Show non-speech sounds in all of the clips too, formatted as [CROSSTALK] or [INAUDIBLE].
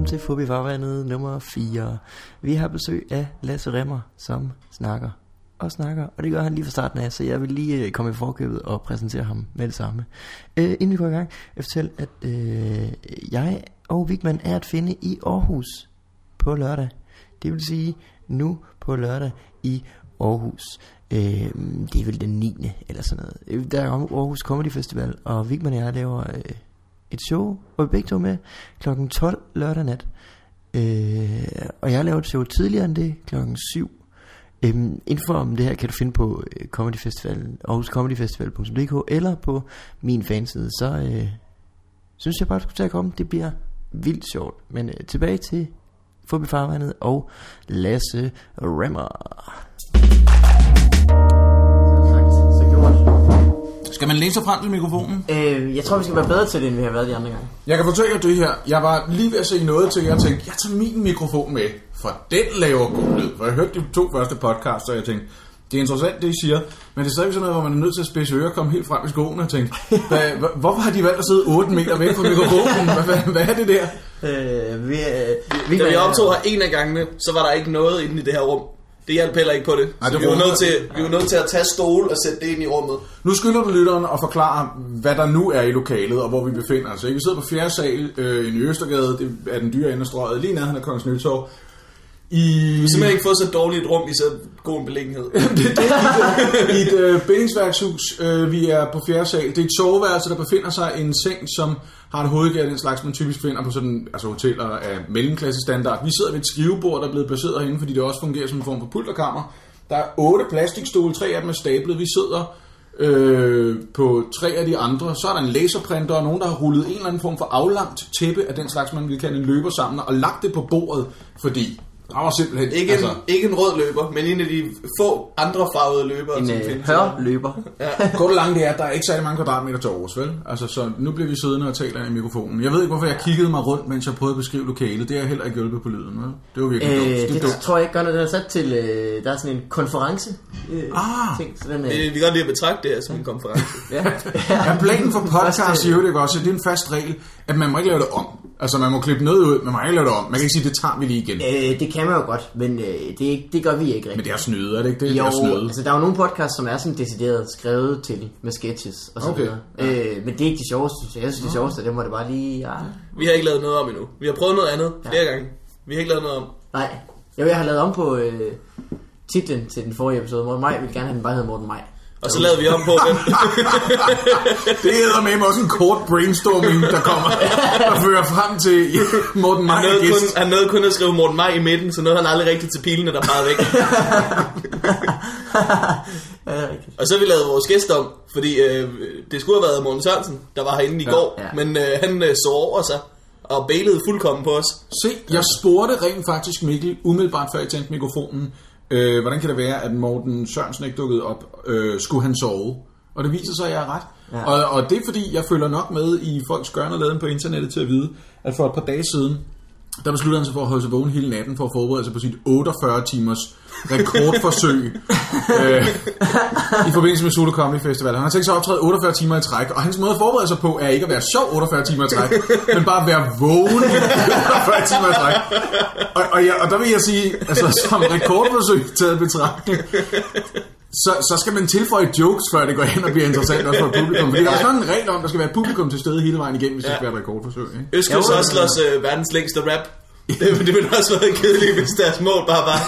velkommen til Fubi Farvandet nummer 4. Vi har besøg af Lasse Remmer, som snakker og snakker, og det gør han lige fra starten af, så jeg vil lige øh, komme i forkøbet og præsentere ham med det samme. Øh, inden vi går i gang, jeg fortælle, at øh, jeg og Vigman er at finde i Aarhus på lørdag. Det vil sige nu på lørdag i Aarhus. Øh, det er vel den 9. eller sådan noget. Øh, der er Aarhus Comedy Festival, og Vigman og jeg laver øh, et show, hvor vi begge to med klokken 12 lørdag nat. Øh, og jeg laver et show tidligere end det, klokken 7. Øhm, info om det her kan du finde på øh, Comedy Festival, aarhuscomedyfestival.dk eller på min fanside. Så øh, synes jeg bare, du skulle tage at komme. Det bliver vildt sjovt. Men øh, tilbage til Fubi Farvandet og Lasse Remmer. Skal man læse sig frem til mikrofonen? Øh, jeg tror, vi skal være bedre til det, end vi har været de andre gange. Jeg kan fortælle jer det her. Jeg var lige ved at se noget til, jeg tænkte, jeg tager min mikrofon med, for den laver god lyd. For jeg hørte de to første podcasts, og jeg tænkte, det er interessant, det I siger, men det er stadig sådan noget, hvor man er nødt til at spidse ører og komme helt frem i skoene og tænke, hvad, hvad, hvorfor har de valgt at sidde 8 meter væk fra mikrofonen? Hvad, hvad, hvad er det der? Øh, vi, øh, vi, Da vi optog her en af gangene, så var der ikke noget inde i det her rum. Det hjalp heller ikke på det. Nej, det vi, var nødt til, vi var nødt til at tage stol og sætte det ind i rummet. Nu skylder du lytteren at forklare, hvad der nu er i lokalet, og hvor vi befinder os. ikke? Vi sidder på fjerde sal øh, i Østergade, det er den dyre ende af strøget, lige nærheden af Kongens Nytorv. I, Vi har simpelthen ikke fået så dårligt et rum i så god en beliggenhed. [LAUGHS] det, det er i et, i et øh, bindingsværkshus. Øh, vi er på fjerde sal. Det er et soveværelse, der befinder sig i en seng, som har et hovedgær, den slags, man typisk finder på sådan, altså hoteller af mellemklassestandard. Vi sidder ved et skrivebord, der er blevet placeret herinde, fordi det også fungerer som en form for pulterkammer. Der er otte plastikstole, tre af dem er stablet. Vi sidder øh, på tre af de andre. Så er der en laserprinter og nogen, der har rullet en eller anden form for aflangt tæppe af den slags, man vil kalde en løber sammen, og lagt det på bordet, fordi var simpelthen... Ikke en, ikke en rød løber, men en af de få andre farvede løbere, en som øh, findes. hørløber. [LAUGHS] Kort og langt det er, at der er ikke særlig mange kvadratmeter til overs, vel? Altså, så nu bliver vi siddende og taler i mikrofonen. Jeg ved ikke, hvorfor jeg kiggede mig rundt, mens jeg prøvede at beskrive lokalet. Det har heller ikke hjulpet på lyden, vel? Det var virkelig dumt. Øh, Det er det dumt. tror jeg ikke gør noget. Den er sat til, øh, der er sådan en konference. Øh, Ah. ting, så den, øh, Det, vi kan godt lide at betragte det her som en konference. ja. [LAUGHS] Ja, planen for podcast siger jo det også, det er en fast regel, at man må ikke lave det om. Altså, man må klippe noget ud, men man må ikke lave det om. Man kan ikke sige, det tager vi lige igen. Øh, det kan man jo godt, men øh, det, er ikke, det gør vi ikke rigtigt. Men det er snyde, er det ikke det? jo, det er snyde. altså der er jo nogle podcasts, som er sådan decideret skrevet til med sketches og så Okay. videre. Øh, men det er ikke de sjoveste, synes jeg. Jeg synes, det sjoveste, det må det bare lige... Ja. Vi har ikke lavet noget om endnu. Vi har prøvet noget andet flere gange. Vi har ikke lavet noget om. Nej, jo, jeg har lavet om på øh, titlen til den forrige episode. Morten Maj vil gerne have den bare hedder Morten Maj. Og så lavede vi om på, hvem, [LAUGHS] Det hedder med også en kort brainstorming, der kommer, der fører frem til Morten han, Meier nåede kun, han nåede kun at skrive Morten Maj i midten, så nåede han aldrig rigtigt til pilene, der pegede væk. [LAUGHS] Ja, det rigtigt. Og så vi lavet vores gæst om, fordi øh, det skulle have været Morten Sørensen, der var herinde i Ja. går, Ja. men øh, han øh, så over sig og bailede fuldkommen på os. Se, jeg spurgte rent faktisk Mikkel, umiddelbart før jeg tændte mikrofonen, øh, hvordan kan det være, at Morten Sørensen ikke dukkede op? Øh, skulle han sove? Og det viser sig, at jeg er ret. Ja. Og, og det er fordi, jeg følger nok med i folks gørne laden på internettet til at vide, at for et par dage siden, der besluttede han sig for at holde sig vågen hele natten for at forberede sig på sit 48 timers rekordforsøg [LAUGHS] øh, i forbindelse med Solo Comedy Festival. Han har tænkt sig at optræde 48 timer i træk, og hans måde at forberede sig på er ikke at være sjov 48 timer i træk, men bare at være vågen i 48 timer i træk. Og, og, jeg, og der vil jeg sige, altså som rekordforsøg taget betragtning, så, så skal man tilføje jokes, før det går hen og bliver interessant også for publikum. Fordi der er sådan en regel om, at der skal være publikum til stede hele vejen igennem, hvis det skal være et rekordforsøg. Ikke? Østkyst Jo, Oslers øh, verdens længste rap. Det, det ville også være kedeligt, hvis deres mål bare var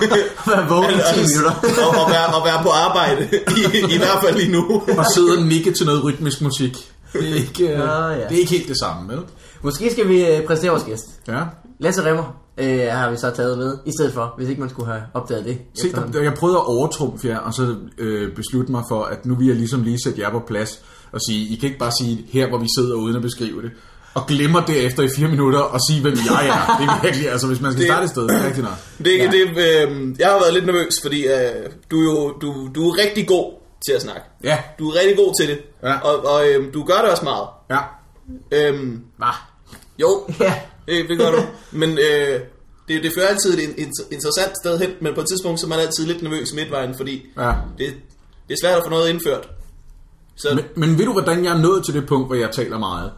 [LAUGHS] Være vågen i 10 minutter. at, at, være, at være på arbejde, i, i hvert fald lige nu. Og sidde og nikke til noget rytmisk musik. Det er ikke, uh, Ja, ja. det er ikke helt det samme, vel? Måske skal vi øh, præsentere vores gæst. Ja. Lasse Remmer øh, har vi så taget med, i stedet for, hvis ikke man skulle have opdaget det. Se, der, jeg prøvede at overtrumfe jer, og så øh, beslutte mig for, at nu vil jeg ligesom lige sætte jer på plads og sige, I kan ikke bare sige her, hvor vi sidder uden at beskrive det, og glemmer derefter i fire minutter og sige, hvem jeg er. Det er virkelig, altså hvis man skal Det- starte et sted, det er rigtigt nok. Det, ja. det, øh, jeg har været lidt nervøs, fordi øh, du, er jo, du, du er rigtig god til at snakke. Ja, Du er rigtig god til det. Ja. Og, og øh, du gør det også meget. ja. Øhm, Hva? jo, Ja. Det, det gør du. Men øh, det, det fører altid et in- in- interessant sted hen, men på et tidspunkt så er man altid lidt nervøs midtvejen, fordi ja. det, det er svært at få noget indført. Så Men, men ved du, hvordan jeg er nået til det punkt, hvor jeg taler meget?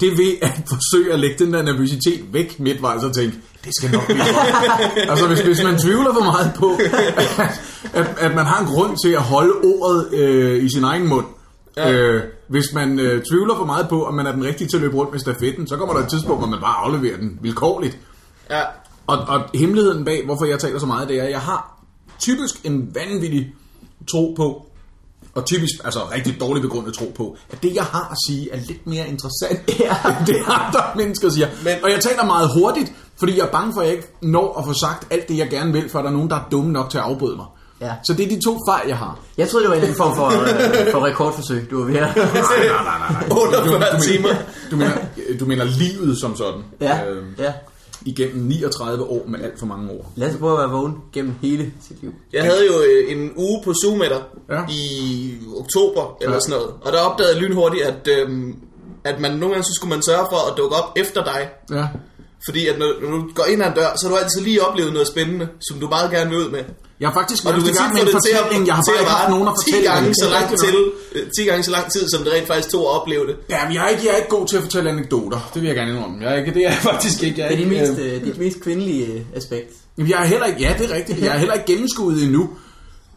det ved at forsøge at lægge den der nervøsitet væk midtvejs og tænke, det skal nok blive godt. [LAUGHS] altså hvis, hvis man tvivler for meget på, at, at, at man har en grund til at holde ordet øh, i sin egen mund, Ja. Øh, hvis man øh, tvivler for meget på, om man er den rigtige til at løbe rundt med stafetten, så kommer der et tidspunkt, hvor man bare afleverer den vilkårligt. Ja. Og, og hemmeligheden bag, hvorfor jeg taler så meget, det er, at jeg har typisk en vanvittig tro på, og typisk, altså rigtig dårligt begrundet tro på, at det jeg har at sige er lidt mere interessant, [LAUGHS] ja. end det andre mennesker siger. Men, og jeg taler meget hurtigt, fordi jeg er bange for, at jeg ikke når at få sagt alt det, jeg gerne vil, for der er nogen, der er dumme nok til at afbryde mig. Ja. Så det er de to fejl, jeg har. Jeg troede, det var en anden form for, øh, for rekordforsøg, du var ved at... [LAUGHS] Nej, nej, nej, nej. 48 [LAUGHS] timer. Du mener, du mener livet som sådan. Ja, Øh, ja. igennem 39 år med alt for mange år. Lad os prøve at være vågen gennem hele sit liv. Jeg havde jo øh, en uge på Zoom med dig Ja. i oktober eller Ja. sådan noget. Og der opdagede jeg lynhurtigt, at, øhm, at man nogle gange så skulle man sørge for at dukke op efter dig. Ja. Fordi at når, når du går ind ad en dør, så har du altid lige oplevet noget spændende, som du meget gerne vil ud med. Jeg har faktisk Og du været kan i gang tit med få en det til at, fortælling. Jeg har til bare ikke haft nogen at 10 fortælle gange, det. så lang til, nok. øh, 10 gange så lang tid, som det rent faktisk tog at opleve det. Ja, men jeg er, ikke, jeg er ikke god til at fortælle anekdoter. Det vil jeg gerne indrømme. Jeg er ikke, det er jeg [LAUGHS] faktisk ikke. Jeg er Det er ikke, dit mest, øh, øh, dit mest kvindelige øh, aspekt. Jamen, Jeg er heller ikke, ja, det er rigtigt. Jeg er heller ikke gennemskuet endnu.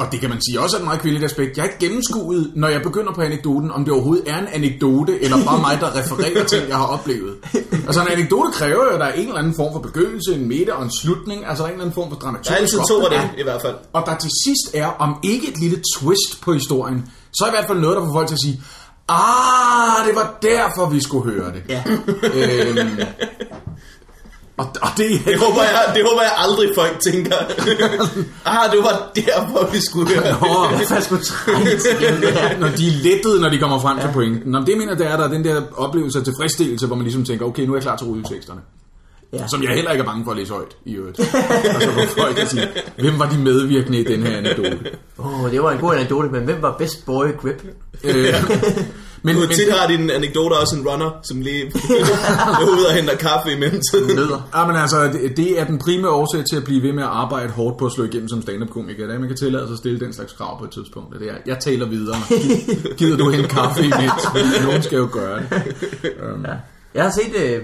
Og det kan man sige også er et meget kvindeligt aspekt. Jeg er ikke gennemskuet, når jeg begynder på anekdoten, om det overhovedet er en anekdote, eller bare mig, der refererer ting, jeg har oplevet. Altså en anekdote kræver jo, at der er en eller anden form for begyndelse, en midte og en slutning. Altså en eller anden form for dramaturgisk Der er altid to af dem, i hvert fald. Og der til sidst er, om ikke et lille twist på historien, så er i hvert fald noget, der får folk til at sige, ah, det var derfor, vi skulle høre det. Ja. Øhm, og, og det, Det håber jeg, det håber jeg aldrig folk tænker. [LAUGHS] ah, det var derfor, vi skulle høre. Nå, Det igennem det her. når de er lettede, når de kommer frem ja. til pointen. Nå, det mener jeg, det er der er den der oplevelse af tilfredsstillelse, hvor man ligesom tænker, okay, nu er jeg klar til rulleteksterne. Ja. Som jeg heller ikke er bange for at læse højt, i øvrigt. og så får folk at sige, hvem var de medvirkende i den her anekdote? Åh, oh, det var en god anekdote, men hvem var best boy grip? øh, [LAUGHS] men, Du men, tit har din anekdoter også en runner, som lige [LAUGHS] er ude og henter kaffe i mellemtiden. [LAUGHS] Nødder. Ja, men altså, det, det er den primære årsag til at blive ved med at arbejde hårdt på at slå igennem som stand-up-komiker. Det er, at man kan tillade sig at stille den slags krav på et tidspunkt. Det er, jeg taler videre. Gider du hente kaffe imens? Nogen skal jo gøre det. Ja. Jeg har set, øh,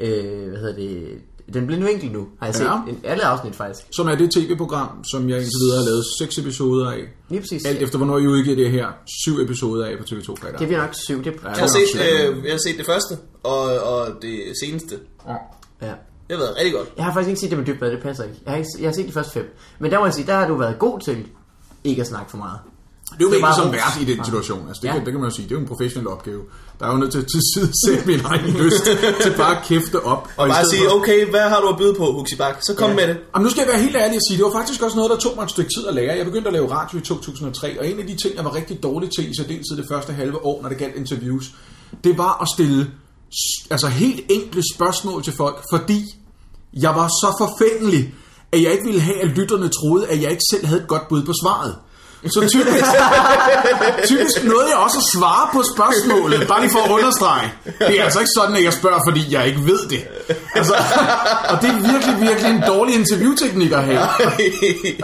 øh, hvad hedder det, den blinde vinkel nu, har jeg set. Ja. En, alle afsnit faktisk. Som er det tv-program, som jeg indtil videre har lavet seks episoder af. Lige præcis. Alt efter hvornår I udgiver det her, syv episoder af på TV2 fredag. Det bliver nok syv. Det, Ja. Jeg har, set, øh, jeg har set det første, og, og det seneste. ja. Det har været rigtig godt. Jeg har faktisk ikke set det med dybvad, det passer ikke. Jeg har, ikke, jeg har set de første fem. Men der må jeg sige, der har du været god til ikke at snakke for meget. Det er jo Det er som vært i den situation. Altså, det, Ja. kan, det kan man jo sige. Det er jo en professionel opgave. Der er jo nødt til at tilsidesætte [LAUGHS] min egen lyst til bare at kæfte op. Og bare sige, for- okay, hvad har du at byde på, Huxi Bak? Så kom Ja. med det. Jamen, nu skal jeg være helt ærlig og sige, det var faktisk også noget, der tog mig et stykke tid at lære. Jeg begyndte at lave radio i 2003, og en af de ting, jeg var rigtig dårlig til i særdeleshed det første halve år, når det galt interviews, det var at stille altså helt enkle spørgsmål til folk, fordi jeg var så forfængelig, at jeg ikke ville have, at lytterne troede, at jeg ikke selv havde et godt bud på svaret. Så typisk, [LAUGHS] typisk noget jeg også at svare på spørgsmålet, bare lige for at understrege. Det er altså ikke sådan, at jeg spørger, fordi jeg ikke ved det. Altså, og det er virkelig, virkelig en dårlig interviewteknik at have.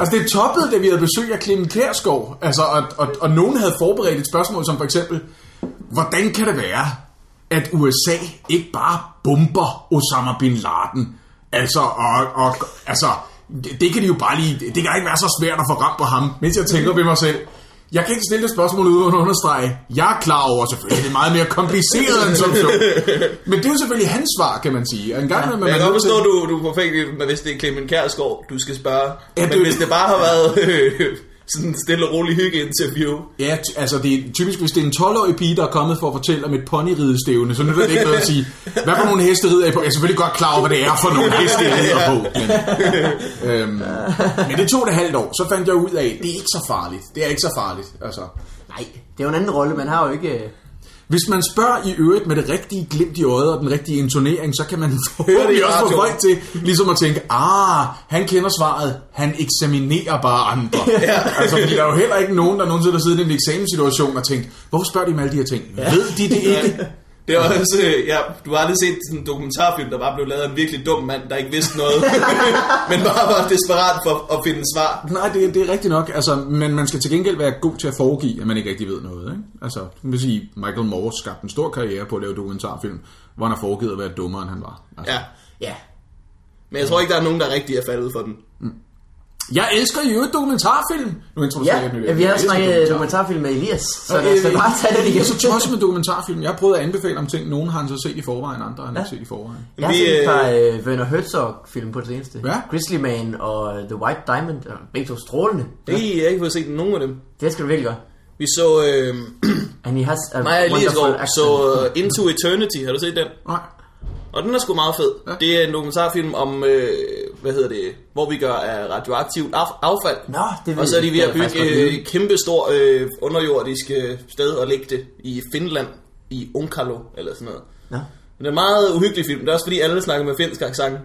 Altså det toppede, da vi havde besøg af Clemen Kærskov, altså, og, og, og nogen havde forberedt et spørgsmål som for eksempel, hvordan kan det være, at USA ikke bare bomber Osama Bin Laden? Altså, og, og, altså det, det kan de jo bare lige, det kan ikke være så svært at få ramt på ham, mens jeg tænker ved mig selv, jeg kan ikke stille det spørgsmål uden at understrege. Jeg er klar over selvfølgelig, det er meget mere kompliceret end som så. [LAUGHS] Men det er jo selvfølgelig hans svar, kan man sige. Og en gang ja, Men man jeg kan nødt til- forstå, du, du er perfekt, men hvis det er Clemen Kjærsgaard, du skal spørge. Ja, men det hvis det. bare har været [LAUGHS] sådan stille og rolig hyggeinterview, Ja, altså det er typisk, hvis det er en 12-årig pige, der er kommet for at fortælle om et ponyridestævne, så nytter det ikke noget at sige, hvad for nogle heste rider I på? Jeg er selvfølgelig godt klar over, hvad det er for nogle heste, I rider på. Men, øhm, men det tog det halvt år, så fandt jeg ud af, det er ikke så farligt. Det er ikke så farligt. Altså, Nej, det er jo en anden rolle, man har jo ikke... hvis man spørger i øvrigt med det rigtige glimt i øjet og den rigtige intonering, så kan man [LAUGHS] forhåbentlig også få folk til ligesom at tænke, ah, han kender svaret, han eksaminerer bare andre. [LAUGHS] ja. Altså, fordi der er jo heller ikke nogen, der nogensinde har siddet i en eksamenssituation og tænkt, hvorfor spørger de om alle de her ting? Ja. Ved de det ikke? [LAUGHS] Det er også, øh, ja, du har aldrig set sådan en dokumentarfilm, der bare blev lavet af en virkelig dum mand, der ikke vidste noget, [LAUGHS] men bare var desperat for at finde svar. Nej, det, det er rigtigt nok, altså, men man skal til gengæld være god til at foregive, at man ikke rigtig ved noget. Ikke? Altså, man vil sige, Michael Moore skabte en stor karriere på at lave dokumentarfilm, hvor han har foregivet at være dummere, end han var. Altså. Ja, Ja. men jeg tror ikke, der er nogen, der rigtig er faldet for den. Jeg elsker jo et dokumentarfilm. Nu introducerer Ja, jeg den ja, vi har snakket dokumentarfilm med Elias, så lad os da bare tage det Jeg igen. er så tosset med dokumentarfilm. Jeg har prøvet at anbefale om ting. Nogen har han så set i forvejen, andre har han ikke set i forvejen. Jeg har Vi, set et øh, par øh, Werner Herzog-film på det seneste. Ja. Grizzly Man og The White Diamond, og begge to strålende. Det er, jeg har ikke fået set nogen af dem. Det skal du virkelig gøre. Vi så, øh, [CLEARS THROAT] And he has a Elias wonderful går, accent. så uh, Into Eternity, har du set den? Nej. Og den er sgu meget fed. Ja. Det er en dokumentarfilm om, øh, hvad hedder det, hvor vi gør af radioaktivt af- affald. Nå, det Og så er de ved at. Det bygge et kæmpe stor øh, underjordisk øh, sted og lægge det i Finland, i Onkalo eller sådan noget. Nå. Men det er en meget uhyggelig film. Det er også fordi alle snakker med finsk accent.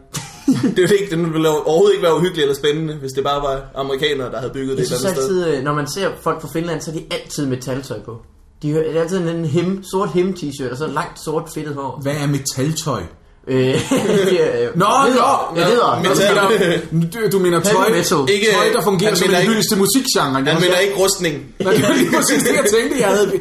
det er jo ikke, den ville overhovedet ikke være uhyggelig eller spændende, hvis det bare var amerikanere, der havde bygget det Jeg et synes sted. altid, øh, når man ser folk fra Finland, så er de altid metaltøj på. De har det er altid en hem, sort hem-t-shirt og så langt sort fedtet hår. Hvad er metaltøj? Øh, [LAUGHS] de øh, Nå, ledder. nå! Ja, ledder. Metal. Du, du mener tøj, metal. Ikke- tøj der fungerer som mener en hyldest til musikgenre. Han mener ikke rustning. Nej, det var lige præcis det, jeg tænkte. Jeg, havde,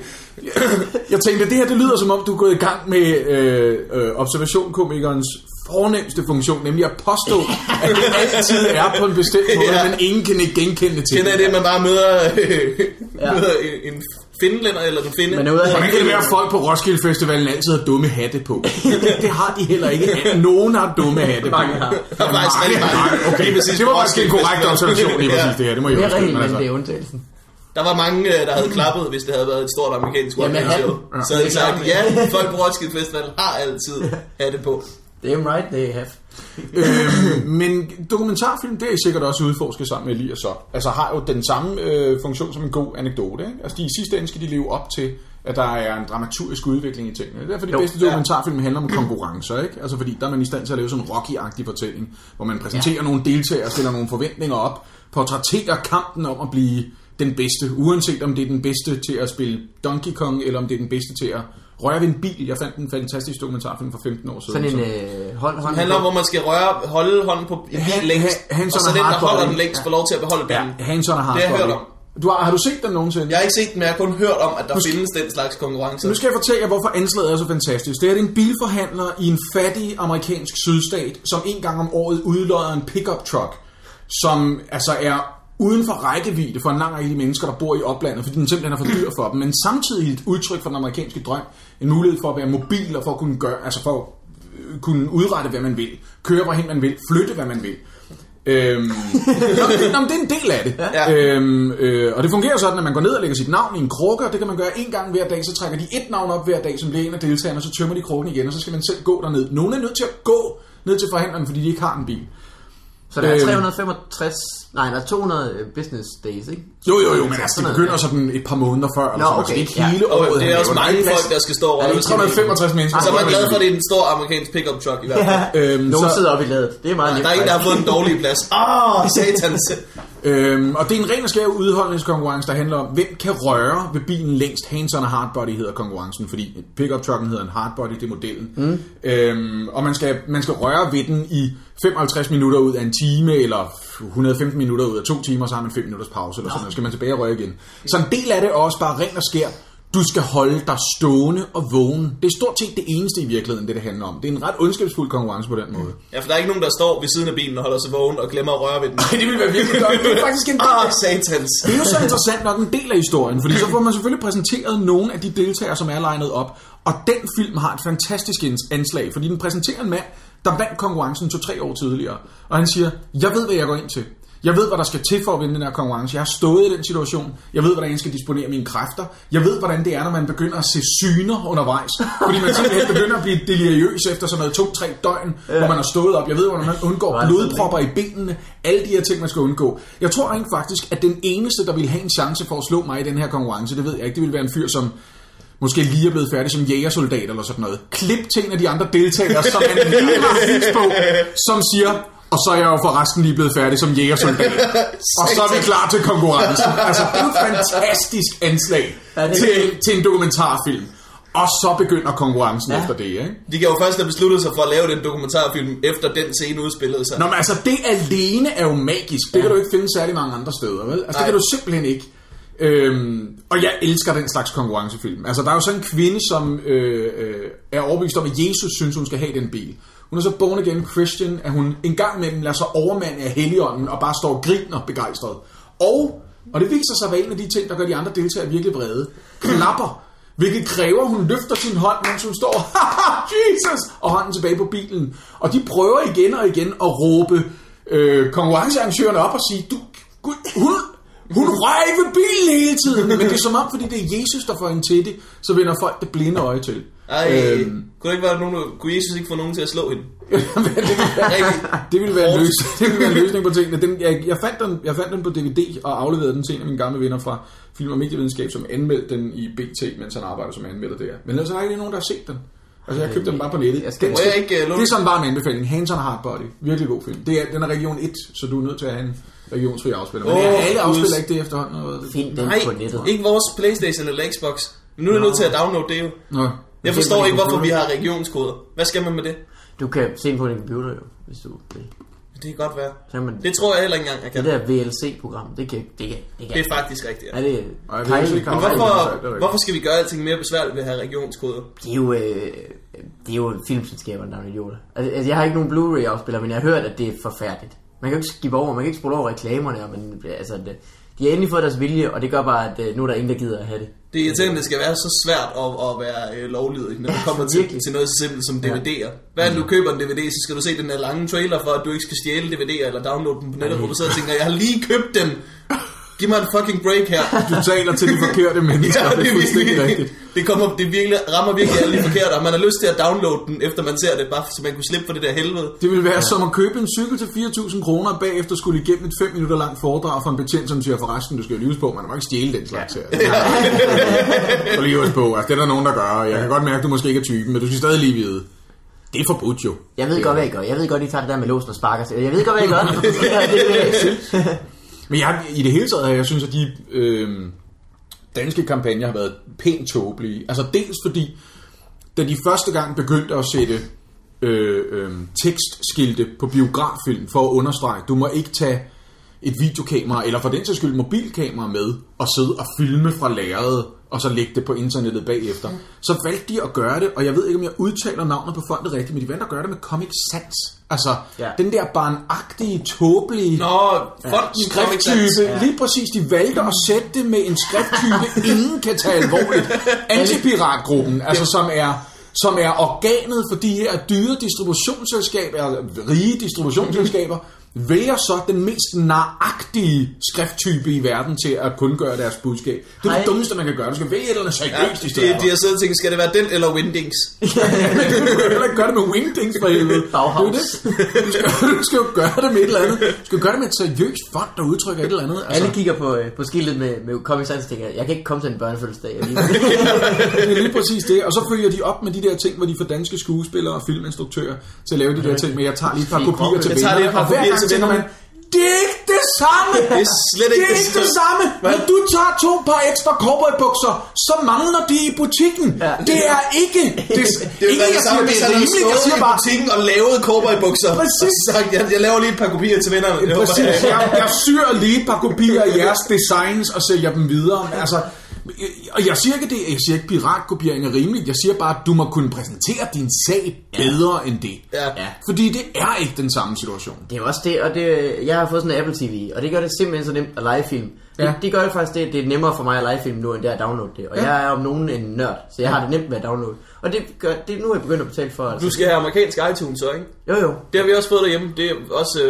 jeg, [LAUGHS] jeg tænkte, det her det lyder som om, du er gået i gang med øh, øh, observationkomikernes fornemmeste funktion, nemlig at påstå, at det altid er på en bestemt [LAUGHS] måde, Ja. men ingen kan ikke genkende til Kender det, man bare møder, øh, Ja. møder en, en finlænder eller en finde? Man er ude af Hvordan kan det være, at folk på Roskilde Festivalen altid har dumme hatte på? Det, det har de heller ikke. Nogen har dumme hatte på. Mange har. Er faktisk rigtig mange. Okay, præcis det var faktisk en korrekt observation lige Ja. præcis det her. Det må jeg Det jo er reglen, men men det er altså. undtagelsen. Der var mange, øh, der havde klappet, hvis det havde været et stort amerikansk Ja, one-man-show. hatten. Så havde de sagt, ja, folk på Roskilde Festival har altid [LAUGHS] hatte på. Damn right, they have. Øhm, men dokumentarfilm, det er sikkert også udforsket sammen med Elias så. Altså har jo den samme øh, funktion som en god anekdote. Ikke? Altså de, i sidste ende skal de leve op til, at der er en dramaturgisk udvikling i tingene. Det er derfor de Jo, bedste ja. dokumentarfilm handler om konkurrencer. Ikke? Altså fordi der er man i stand til at lave sådan en Rocky-agtig fortælling, hvor man præsenterer ja. nogle deltagere, stiller nogle forventninger op, portrætterer kampen om at blive den bedste, uanset om det er den bedste til at spille Donkey Kong, eller om det er den bedste til at røre ved en bil. Jeg fandt en fantastisk dokumentarfilm for 15 år siden. Sådan en øh, hold, Det handler om, hvor man skal røre, holde hånden på en bil længst, han- han og så den, der holder den længst, får lov til at beholde Ja, den. Hanson og Det har jeg hørt Hardbody. Du har, har du set den nogensinde? Jeg har ikke set den, men jeg har kun hørt om, at der skal- findes den slags konkurrencer. Nu skal jeg fortælle jer, hvorfor anslaget er så fantastisk. Det er en bilforhandler i en fattig amerikansk sydstat, som en gang om året udlodder en pickup truck, som altså er uden for rækkevidde for en lang række af de mennesker, der bor i oplandet, fordi den simpelthen er for dyr for dem, men samtidig et udtryk for den amerikanske drøm, en mulighed for at være mobil og for at kunne gøre, altså for at øh, kunne udrette, hvad man vil, køre hvorhen man vil, flytte, hvad man vil. Øhm, nå, det er en del af det. Ja. Øhm, øh, og det fungerer sådan, at man går ned og lægger sit navn i en krukke, og det kan man gøre en gang hver dag. Så trækker de et navn op hver dag, som bliver en af deltagerne, og så tømmer de krukken igen, og så skal man selv gå derned. Nogle er nødt til at gå ned til forhandleren, fordi de ikke har en bil. Så der er Øhm. 365, nej, der er 200 business days, ikke? Jo, jo, jo, men Så altså, sådan det begynder sådan et par måneder før. Eller Nå, okay, så det er ikke ja. hele Og året. det er også mange folk, der skal stå og Ja, det er 365 mennesker. Så er man glad for, at det. er en stor amerikansk pickup truck i hvert fald. Øhm, Nogen så- sidder op i ladet. Det er meget nemt. Der er ingen, der har fået en dårlig plads. Åh, [LAUGHS] oh, satans. Øhm, og det er en ren og skær udholdningskonkurrence, der handler om, hvem kan røre ved bilen længst. Hands-on og hardbody hedder konkurrencen, fordi pickup trucken hedder en hardbody, det er modellen. Mm. Øhm, og man skal, man skal røre ved den i 55 minutter ud af en time, eller 115 minutter ud af to timer, så har man 5 minutters pause, eller sådan noget. Så skal man tilbage og røre igen. Så en del af det er også bare ren og skær. Du skal holde dig stående og vågen. Det er stort set det eneste i virkeligheden, det det handler om. Det er en ret ondskabsfuld konkurrence på den måde. Ja, for der er ikke nogen, der står ved siden af bilen og holder sig vågen og glemmer at røre ved den. det vil være virkelig godt. Det er faktisk en del [LAUGHS] Ah, satans. Det er jo så interessant nok en del af historien, fordi så får man selvfølgelig præsenteret nogle af de deltagere, som er legnet op. Og den film har et fantastisk anslag, fordi den præsenterer en mand, der vandt konkurrencen to-tre år tidligere. Og han siger, jeg ved, hvad jeg går ind til. Jeg ved, hvad der skal til for at vinde den her konkurrence. Jeg har stået i den situation. Jeg ved, hvordan jeg skal disponere mine kræfter. Jeg ved, hvordan det er, når man begynder at se syner undervejs. Fordi man simpelthen begynder at blive deliriøs efter sådan noget to-tre døgn, ja. hvor man har stået op. Jeg ved, hvordan man undgår blodpropper i benene. Alle de her ting, man skal undgå. Jeg tror rent faktisk, at den eneste, der ville have en chance for at slå mig i den her konkurrence, det ved jeg ikke, det ville være en fyr, som måske lige er blevet færdig som jægersoldat eller sådan noget. Klip til en af de andre deltagere, som han lige har på, som siger, og så er jeg jo forresten lige blevet færdig som jægersoldat. og så er vi klar til konkurrencen. Altså, det er et fantastisk anslag Ja, til, til en dokumentarfilm. Og så begynder konkurrencen ja. Ja. efter det, ikke? De kan jo først have besluttet sig for at lave den dokumentarfilm, efter den scene udspillede sig. Nå, men altså, det alene er jo magisk. Det kan du ikke finde særlig mange andre steder, vel? Altså, Nej. det kan du simpelthen ikke. Øhm, og jeg elsker den slags konkurrencefilm. Altså, der er jo sådan en kvinde, som øh, øh, er overbevist om, at Jesus synes, hun skal have den bil. Hun er så born again Christian, at hun en gang imellem lader sig overmande af Helligånden og bare står og griner begejstret. Og, og det viser sig at være en af de ting, der gør de andre deltagere virkelig vrede. Klapper. Hvilket kræver, at hun løfter sin hånd, mens hun står, [LAUGHS] Haha, Jesus, og hånden tilbage på bilen. Og de prøver igen og igen at råbe øh, konkurrencearrangørerne op og sige, du, gud, hun, hun røg ved bilen hele tiden. Men det er som om, fordi det er Jesus, der får hende til det, så vender folk det blinde øje til. Ej, Øhm, kunne, det ikke være nogen, kunne Jesus ikke få nogen til at slå hende? [LAUGHS] det, ville være, det, ville være en løs, det ville være en løsning på tingene. Den, jeg, jeg, fandt den, jeg fandt den på DVD og afleverede den til en af mine gamle venner fra Film og Medievidenskab, som anmeldte den i BT, mens han arbejder som anmelder der. Men ellers er der ikke nogen, der har set den. Altså, jeg købte den bare på nettet. Jeg skal- Den jeg ikke, øh, låne- det er sådan bare en anbefaling. Hands on Hard Body. Virkelig god film. Det er, den er region 1, så du er nødt til at have en regionsfri afspiller. Men oh, alle afspiller ikke det efterhånden. Og, Find den Nej, på nettet. ikke vores Playstation eller Xbox. Men nu er jeg nødt til at downloade det jo. Nå. Jeg forstår ikke, hvorfor vi har regionskoder. Hvad skal man med det? Du kan se på din computer jo, hvis du vil. Det kan godt være. Så kan man, Det tror jeg heller ikke engang, jeg kan. det der VLC-program, det kan, det kan, det kan. Det er faktisk rigtigt. Ja. Er det Ej, det er ikke Kyle? sikkert. Men det hvorfor, hvorfor skal vi gøre alting mere besværligt ved at have regionskoder? Det er jo, øh, det er jo filmselskaberne, der er idioter. Altså, altså, jeg har ikke nogen Blu-ray-afspiller, men jeg har hørt, at det er forfærdeligt. Man kan jo ikke skippe over, man kan ikke spole over reklamerne, og man, altså, det, de har endelig fået deres vilje, og det gør bare, at øh, nu er der ingen, der gider at have det. Det er irriterende, at det skal være så svært at, at være øh, lovlydig, når det kommer [LAUGHS] til, Virkelig. til noget så simpelt som DVD'er. Hvad end du køber en DVD, så skal du se den der lange trailer for, at du ikke skal stjæle DVD'er eller downloade dem på nettet, hvor du sidder og tænker, jeg har lige købt den. Giv mig en fucking break her. [LAUGHS] Du taler til de forkerte mennesker. [LAUGHS] Ja, det er fuldstændig rigtigt. det, kommer, det virkelig, rammer virkelig alle de forkerte, og man har lyst til at downloade den, efter man ser det, bare så man kunne slippe for det der helvede. Det ville være som at købe en cykel til 4.000 kroner, og bagefter skulle igennem et 5 minutter langt foredrag fra en betjent, som siger, forresten, du skal jo lyves på, man må ikke stjæle den slags her. Så [LAUGHS] lige på, altså det er der nogen, der gør, og jeg kan godt mærke, at du måske ikke er typen, men du skal stadig lige vide, det er forbudt jo. Jeg ved godt, hvad I gør. Jeg ved godt, I tager det der med låsen og sparker. Jeg ved godt, hvad I gør. Ja, det, det, men jeg, i det hele taget, jeg synes, at de øh, danske kampagner har været pænt tåbelige. Altså dels fordi, da de første gang begyndte at sætte øh, øh, tekstskilte på biograffilm for at understrege, du må ikke tage et videokamera, eller for den sags skyld mobilkamera med, og sidde og filme fra lærredet, og så lægge det på internettet bagefter. Så valgte de at gøre det, og jeg ved ikke, om jeg udtaler navnet på fondet rigtigt, men de valgte at gøre det med Comic Sans. Altså, Ja. den der barnagtige, tåbelige Nå, fonden skrifttype. Ja. Lige præcis, de valgte at sætte det med en skrifttype, [LAUGHS] ingen kan tage alvorligt. Antipiratgruppen, altså som er som er organet for de her dyre distributionsselskaber, eller rige distributionsselskaber, vælger så den mest naragtige skrifttype i verden til at kundgøre deres budskab. Det er Hej. det dummeste, man kan gøre. Du skal vælge et eller andet Ja, seriøst i de, stedet for. de har siddet og tænkt, skal det være den eller Windings? [LAUGHS] Men du kan heller ikke gøre det med wingdings for helvede. Bauhaus. Det er det. Du skal, [LAUGHS] du skal jo gøre det med et eller andet. Du skal gøre det med et seriøst fond, der udtrykker et eller andet. Altså, Alle kigger på, øh, på skiltet med, med Comic Sans og tænker, jeg kan ikke komme til en børnefødselsdag. alligevel." [LAUGHS] det er lige præcis det. Og så følger de op med de der ting, hvor de får danske skuespillere og filminstruktører til at lave de der ting. Men jeg tager lige et par kopier til Jeg tager lige et par kopier til tænker man, det er ikke det samme. Det er slet ikke det, er ikke det samme. samme. Når du tager to par ekstra cowboybukser, så mangler de i butikken. Ja. Det er ikke det. [LAUGHS] Det er ikke, det jeg samme, hvis han havde. Jeg stået i butikken og lavet cowboybukser. Præcis. Og sagt, jeg, jeg laver lige et par kopier til vennerne. Håber Præcis. jeg. Jeg, jeg syr lige et par kopier af jeres designs og sælger dem videre. Altså, og jeg siger ikke, det, jeg siger ikke, piratkopiering er rimeligt. Jeg siger bare, at du må kunne præsentere din sag bedre end det. Ja. Ja. Fordi det er ikke den samme situation. Det er også det, og det, jeg har fået sådan en Apple TV, og det gør det simpelthen så nemt at lege film. Det, Ja. det gør det faktisk, det, det er nemmere for mig at lege film nu, end det er at downloade det. Og Ja. jeg er om nogen en nørd, så jeg har det nemt med at downloade. Og det, gør, det nu er jeg begyndt at betale for. Altså. Du skal have amerikansk iTunes så, ikke? Jo jo. Det har vi også fået derhjemme. Det er også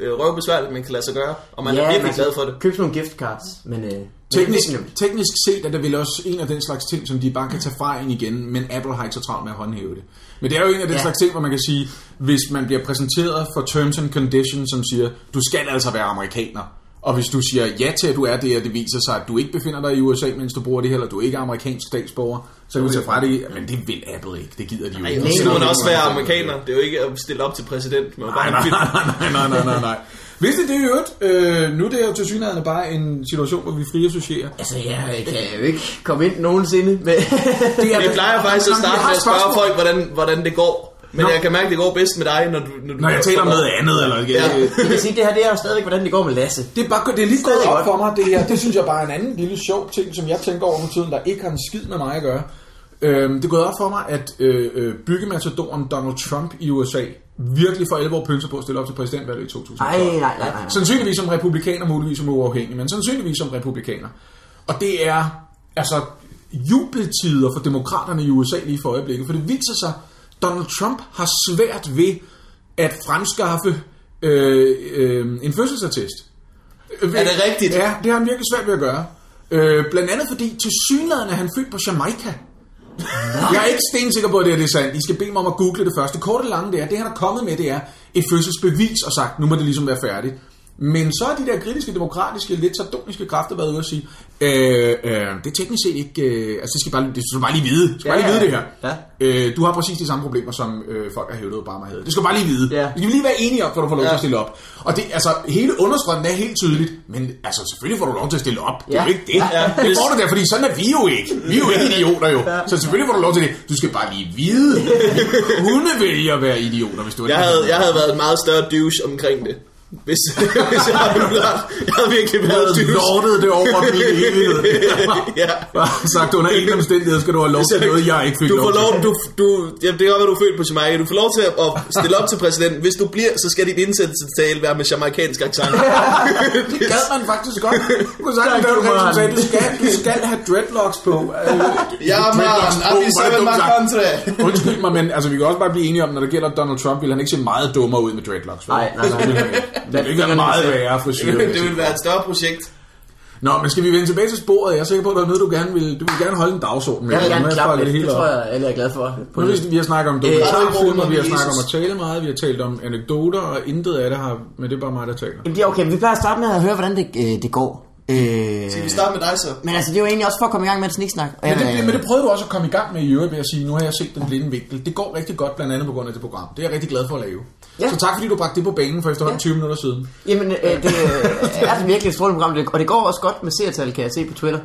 øh, røvbesværligt, men kan lade sig gøre. Og man er virkelig man glad for det. Købe sådan nogle gift cards, men... Øh, Teknisk, teknisk set er det vel også en af den slags ting, som de bare kan tage fra en igen, men Apple har ikke så travlt med at håndhæve det. Men det er jo en af den Ja. slags ting, hvor man kan sige, hvis man bliver præsenteret for terms and conditions, som siger, du skal altså være amerikaner, og hvis du siger ja til, at du er det, og det viser sig, at du ikke befinder dig i USA, mens du bruger det her, eller du ikke er amerikansk statsborger, så kan du tage fra det, men det vil Apple ikke, det gider de jo ikke. Så må man også være amerikaner. Det er jo ikke at stille op til præsident. Man Nej, nej, nej, nej, nej, nej, nej, nej. Hvis det er det i øvrigt, øh, nu er det jo til synligheden bare en situation, hvor vi fri associerer. Altså, jeg kan jo ikke komme ind nogensinde med... [LAUGHS] Det er Jeg plejer faktisk at starte med at spørge folk, hvordan, hvordan det går. Men Nå. jeg kan mærke, at det går bedst med dig, når du... Når, du Når jeg taler om noget andet, eller Ja. ja. Jeg kan sige, det her det er jo stadigvæk, hvordan det går med Lasse. Det er, bare, det er lige gået Stadig op godt. for mig, det her. Det synes jeg bare er en anden lille sjov ting, som jeg tænker over for tiden, der ikke har en skid med mig at gøre. Øhm, det er gået op for mig, at øh, øh, byggematadoren Donald Trump i USA virkelig for alvor pynser på at stille op til præsidentvalget i 2012. Ej, nej, nej, nej. nej. Sandsynligvis som republikaner, muligvis som uafhængig, men sandsynligvis som republikaner. Og det er altså jubeltider for demokraterne i USA lige for øjeblikket, for det viser sig, Donald Trump har svært ved at fremskaffe øh, øh, en fødselsattest. Er det rigtigt? Ja, det har han virkelig svært ved at gøre. Øh, blandt andet fordi til synligheden er han født på Jamaica. Jeg er ikke stensikker på, at det er det er sandt. I skal bede mig om at google det første. Korte og lange det er, det han er kommet med, det er et fødselsbevis og sagt, nu må det ligesom være færdigt. Men så er de der kritiske, demokratiske, lidt sardoniske kræfter været ude at sige, øh, øh, det er teknisk set ikke, øh, altså det skal bare, det skal du bare lige vide, du skal bare Ja, lige vide ja. det her. Ja. Øh, du har præcis de samme problemer, som øh, folk har hævdet Obama havde. Det skal du bare lige vide. Ja. Det skal vi lige være enige om, for du får lov Ja. til at stille op. Og det, altså, hele understrømmen er helt tydeligt, men altså, selvfølgelig får du lov til at stille op. Det er Ja. jo ikke det. Ja. Det får du der, fordi sådan er vi jo ikke. Vi er jo ikke idioter jo. Så selvfølgelig får du lov til det. Du skal bare lige vide. Vi kunne vælge at være idioter, hvis du er Jeg havde, jeg havde været en meget større douche omkring det. Hvis, hvis jeg havde ret. Jeg havde virkelig Jeg været havde douche. lortet det over min evighed. [LAUGHS] ja. Bare sagt, under ingen omstændighed skal du have lov til noget, jeg ikke fik Du lov får til. lov, du, du, ja, det er godt, du er født på Jamaica. Du får lov til at stille op til præsidenten. Hvis du bliver, så skal dit indsættelsestale være med jamaikansk accent. Det [LAUGHS] gad man faktisk godt. Du kunne du sagde, du skal, du skal have dreadlocks på. ja, man. Undskyld mig, men altså, vi kan også bare blive enige om, når det gælder Donald Trump, vil han ikke se meget dummere ud med dreadlocks. vel? Nej, nej, nej. Det vil han ikke. Det være meget værre frisyr. [LAUGHS] Det vil være et større projekt. Nå, men skal vi vende tilbage til sporet? Jeg er sikker på, at der er noget, du gerne vil, du vil gerne holde en dagsorden med. Jeg vil gerne er klappe lidt. Det hele tror jeg, alle er glade for. På Nu, det. vi, vi har snakket om Øh, er vi har snakket om at tale meget, vi har talt om anekdoter, og intet af det har, men det er bare mig, der taler. Jamen, det er okay. Vi plejer at starte med at høre, hvordan det, øh, det går. Øh, Skal vi starte med dig så? men altså, det er jo egentlig også for at komme i gang med et sniksnak. Men jeg- det, men det prøvede du også at komme i gang med i øvrigt ved at sige, nu har jeg set den blinde vinkel. Det går rigtig godt, blandt andet på grund af det program. Det er jeg rigtig glad for at lave. Ja. Så tak fordi du bragte det på banen for efterhånden 20 minutter siden. Jamen, øh, det øh, er det virkelig et strålende program, det- og det går også godt med seertal, kan jeg se på Twitter.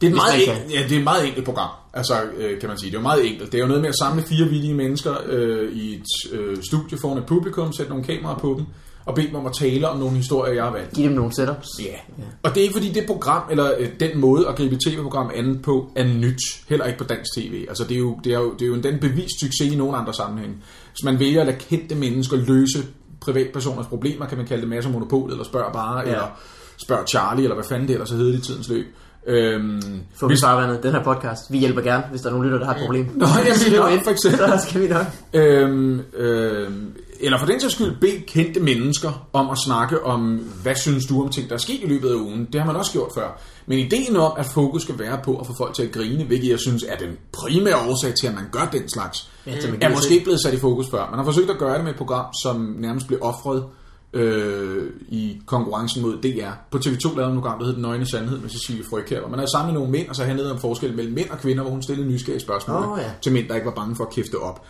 Det er, et meget enkelt, ja, det er et meget enkelt program, altså, øh, kan man sige. Det er jo meget enkelt. Det er jo noget med at samle fire villige mennesker øh, i et øh, studie foran et publikum, sætte nogle kameraer på dem, og bede dem om at tale om nogle historier, jeg har valgt. Giv dem nogle setups. Ja. Og det er ikke fordi det program, eller øh, den måde at gribe tv-program an på, er nyt. Heller ikke på dansk tv. Altså det er jo, det er jo, det er jo en den bevist succes i nogle andre sammenhæng. Hvis man vælger at lade kendte mennesker løse privatpersoners problemer, kan man kalde det masser monopol, eller spørg bare, ja. eller spørg Charlie, eller hvad fanden det ellers hedder i tidens løb. Øhm, Få vi farvandet, den her podcast. Vi hjælper gerne, hvis der er nogen lytter, der har et problem. Nå, jamen, nå, ind, for eksempel. Så skal vi nok. Øhm, øhm, eller for den sags skyld bed kendte mennesker om at snakke om, hvad synes du om ting, der er sket i løbet af ugen. Det har man også gjort før. Men ideen om, at fokus skal være på at få folk til at grine, hvilket jeg synes er den primære årsag til, at man gør den slags, Ja, er måske ikke blevet sat i fokus før. Man har forsøgt at gøre det med et program, som nærmest blev offret øh, i konkurrencen mod DR. På TV2 lavede et program, der hed Den Nøgne Sandhed med Cecilie Frøkjær, hvor man havde samlet nogle mænd, og så handlede om forskel mellem mænd og kvinder, hvor hun stillede nysgerrige spørgsmål Åh, ja. til mænd, der ikke var bange for at kæfte op.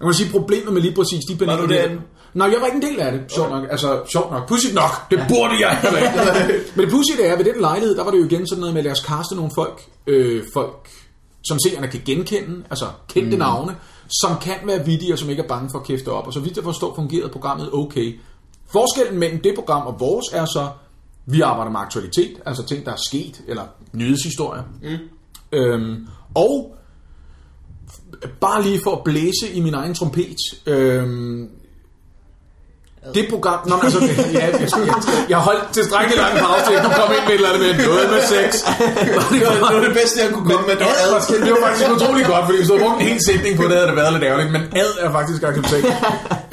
Jeg må sige, problemet med lige præcis de Var du derinde? Nej, jeg var ikke en del af det, sjovt nok. Altså, sjovt nok. Pudsigt nok. Det burde jeg [LAUGHS] have været. Men det pudsige er, ved den lejlighed, der var det jo igen sådan noget med, lad os kaste nogle folk, øh, folk som seerne kan genkende, altså kendte mm. navne, som kan være vittige og som ikke er bange for at kæfte op. Og så vidt jeg forstår, fungerede programmet okay. Forskellen mellem det program og vores er så, vi arbejder med aktualitet, altså ting, der er sket, eller nyhedshistorier. Mm. Øhm, og bare lige for at blæse i min egen trompet. Øhm, det program... Nå, altså, ja, jeg, jeg, jeg, jeg holdt tilstrækkeligt lang pause til, at du kom ind med et eller andet med noget med sex. Det var, det var det bedste, jeg kunne komme med. Det var Ad, ad. det var faktisk [LAUGHS] utrolig godt, fordi hvis du havde brugt en hel sætning på det, havde det været lidt ærgerligt, men ad er faktisk acceptabelt.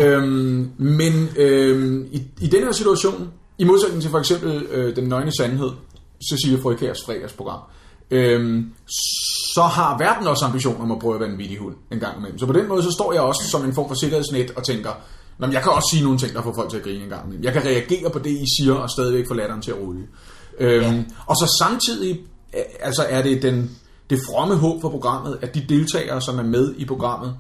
øhm, men øhm, i, i den her situation, i modsætning til for eksempel øh, Den Nøgne Sandhed, Cecilie Frøkærs fredagsprogram, øhm, så har verden også ambitioner om at prøve at være en vittig hund en gang imellem. Så på den måde, så står jeg også som en form for sikkerhedsnet og tænker, Nå, men jeg kan også sige nogle ting, der får folk til at grine en gang imellem. Jeg kan reagere på det, I siger, og stadigvæk få latteren til at rulle. Øhm, ja. Og så samtidig øh, altså er det den, det fromme håb for programmet, at de deltagere, som er med i programmet,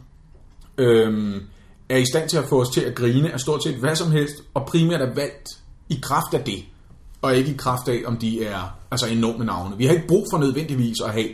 øhm, er i stand til at få os til at grine af stort set hvad som helst, og primært er valgt i kraft af det, og ikke i kraft af, om de er altså enorme navne. Vi har ikke brug for nødvendigvis at have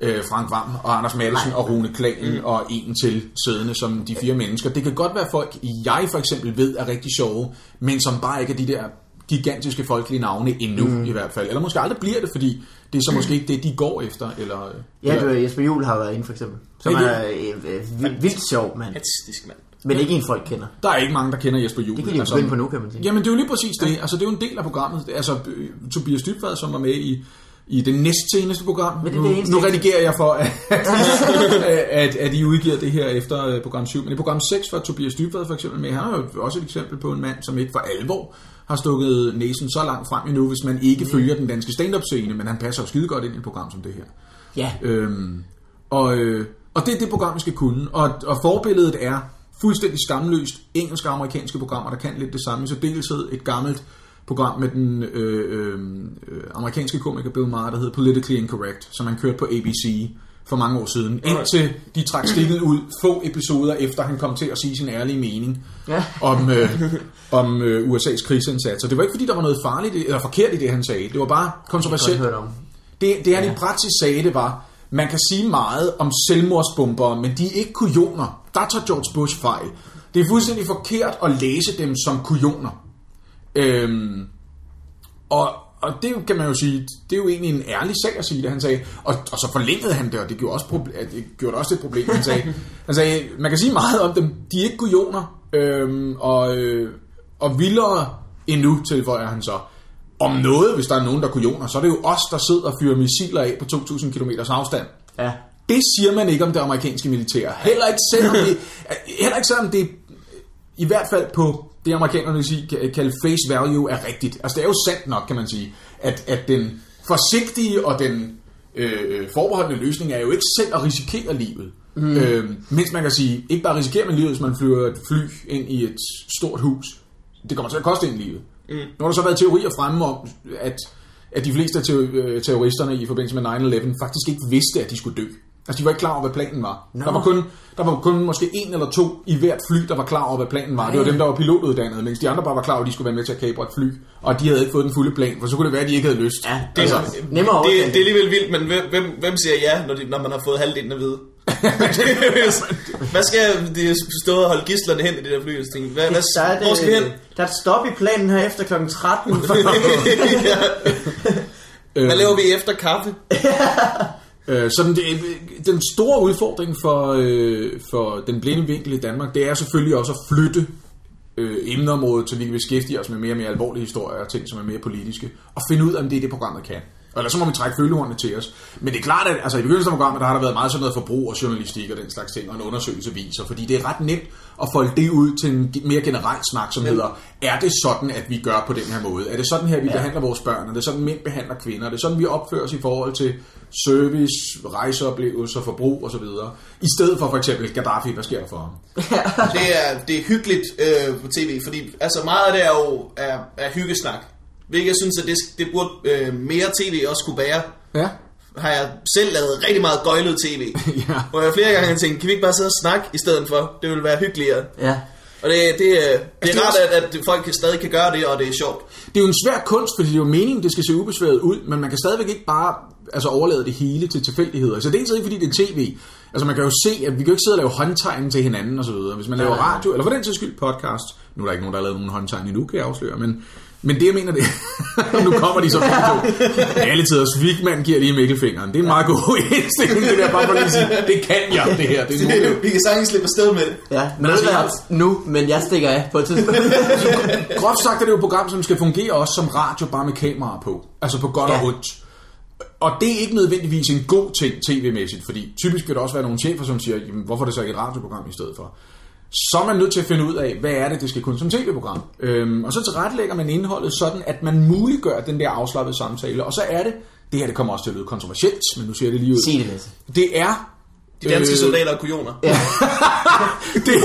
øh, Frank Vam og Anders Madsen og Rune Klagen mm. og en til siddende som de fire mennesker. Det kan godt være folk, jeg for eksempel ved er rigtig sjove, men som bare ikke er de der gigantiske folkelige navne endnu mm. i hvert fald. Eller måske aldrig bliver det, fordi det er så måske ikke det, de går efter. Eller, Ja, det var Jesper Juhl har været inde for eksempel. Som Ja, er øh, øh, vildt, vildt sjov mand. Fantastisk mand. Men ikke en folk kender. der er ikke mange, der kender Jesper Juhl. Det kan de jo begynde på nu, kan man sige. Jamen, det er jo lige præcis det. Altså, det er jo en del af programmet. Altså, Tobias Dybvad, som var med i, i det næstseneste program. Men det er nu, det nu redigerer jeg for, at, [LAUGHS] at, at I udgiver det her efter øh, program 7. Men i program 6 var Tobias Dybvad for eksempel med. Han er jo også et eksempel på en mand, som ikke for alvor har stukket næsen så langt frem endnu, hvis man ikke Mm. følger den danske stand-up scene, men han passer jo skide godt ind i et program som det her. Ja, Øhm, og, øh, og det er det program, vi skal kunne. Og, og forbilledet er fuldstændig skamløst engelske og amerikanske programmer, der kan lidt det samme. Så deltid et gammelt program med den øh, øh, øh, amerikanske komiker Bill Maher, der hedder Politically Incorrect, som han kørte på ABC for mange år siden. Indtil de trak stikket ud få episoder efter han kom til at sige sin ærlige mening Ja. om, øh, om øh, USA's krigsindsats. Og det var ikke fordi, der var noget farligt eller forkert i det, han sagde. Det var bare kontroversielt. Det, det han ja. i praksis sagde, det var, man kan sige meget om selvmordsbombere, men de er ikke kujoner. Der tager George Bush fejl. Det er fuldstændig forkert at læse dem som kujoner. Øhm, og, og det kan man jo sige, det er jo egentlig en ærlig sag at sige det, han sagde. Og, og så forlængede han det, og det gjorde, også proble- det gjorde også et problem, han sagde. [LAUGHS] Han sagde, man kan sige meget om dem, de er ikke kujoner, øhm, og, øh, og vildere endnu, tilføjer han så. Om noget, hvis der er nogen, der er kujoner, så er det jo os, der sidder og fyrer missiler af på 2.000 km afstand. Ja. Det siger man ikke om det amerikanske militær. Heller ikke selvom [LAUGHS] det, heller ikke selvom det i hvert fald på det amerikanerne vil sige, kalde face value er rigtigt. Altså det er jo sandt nok, kan man sige, at, at den forsigtige og den øh, forbeholdende løsning er jo ikke selv at risikere livet. Mm. Øh, mens man kan sige, ikke bare risikerer man livet, hvis man flyver et fly ind i et stort hus. Det kommer til at koste en livet. Mm. Nu har der så været teorier fremme om, at, at de fleste af øh, terroristerne i forbindelse med 9-11 faktisk ikke vidste, at de skulle dø. Altså de var ikke klar over, hvad planen var. Nå. Der var kun der var kun måske en eller to i hvert fly, der var klar over, hvad planen var. Det var dem, der var pilotuddannede, mens de andre bare var klar over, at de skulle være med til at kapre et fly. Og de havde ikke fået den fulde plan, for så kunne det være, at de ikke havde lyst. Ja, Det, altså, er, nemmere det, overtale. det er alligevel vildt, men hvem, hvem, hvem siger ja, når, de, når man har fået halvdelen at vide? [LAUGHS] hvad skal de stå og holde gislerne hen i det der fly? tænke, Hvad, hvad, der, er hvor skal vi hen? det, der er et stop i planen her efter kl. 13. [LAUGHS] [LAUGHS] Hvad laver vi efter kaffe? Øh, så den, den store udfordring for, øh, for den blinde vinkel i Danmark, det er selvfølgelig også at flytte øh, emneområdet, så vi kan beskæftige os med mere og mere alvorlige historier og ting, som er mere politiske, og finde ud af, om det er det, programmet kan. Og ellers så må vi trække følehornene til os. Men det er klart, at altså, i begyndelsen af programmet, der har der været meget sådan noget forbrug og journalistik og den slags ting, og en undersøgelse viser, fordi det er ret nemt at folde det ud til en mere generel snak, som hedder, er det sådan, at vi gør på den her måde? Er det sådan her, vi ja. behandler vores børn? Er det sådan, mænd behandler kvinder? Er det sådan, vi opfører os i forhold til service, rejseoplevelser, forbrug osv.? I stedet for for eksempel Gaddafi, hvad sker der for ham? Det er, det er hyggeligt øh, på tv, fordi altså meget af det er jo er, er hyggesnak. Hvilket jeg synes, at det, det burde øh, mere tv også kunne bære. Ja, Har jeg selv lavet rigtig meget gøjlet tv. [LAUGHS] ja. Hvor jeg flere gange har tænkt, kan vi ikke bare sidde og snakke i stedet for? Det ville være hyggeligere. ja. Og det, det, øh, det Altså, er det er rart, at, at folk kan, stadig kan gøre det, og det er sjovt. Det er jo en svær kunst, fordi det er jo meningen, det skal se ubesværet ud, men man kan stadigvæk ikke bare altså, overlade det hele til tilfældigheder. Så det er ikke fordi det er tv. Altså man kan jo se, at vi kan jo ikke sidde og lave håndtegn til hinanden og så videre. Hvis man laver radio, eller for den til skyld podcast, nu er der ikke nogen, der har lavet nogen håndtegn endnu, kan jeg afsløre, men, men det jeg mener det, [LAUGHS] nu kommer de så begge to. Alle tider, Svigman giver lige Mikkelfingeren. Det er en meget god [LAUGHS] indstilling, det der, bare for lige at sige, det kan jeg, det her. Det er [LAUGHS] muligt. vi kan sagtens slippe afsted med det. Ja, Men altså, medvært nu, men jeg stikker af på et tidspunkt. Groft sagt er det jo et program, som skal fungere også som radio, bare med kameraer på. Altså på godt Ja. og ondt. Og det er ikke nødvendigvis en god ting tv-mæssigt, fordi typisk vil der også være nogle chefer, som siger, jamen, hvorfor er det så ikke et radioprogram i stedet for? Så er man nødt til at finde ud af, hvad er det, det skal kunne som tv-program. Øhm, og så tilrettelægger man indholdet sådan, at man muliggør den der afslappede samtale. Og så er det, det her det kommer også til at lyde kontroversielt, men nu siger jeg det lige ud. Sig det, Lasse. Det er... De danske øh, soldater og kujoner. Ja. [LAUGHS] Det er...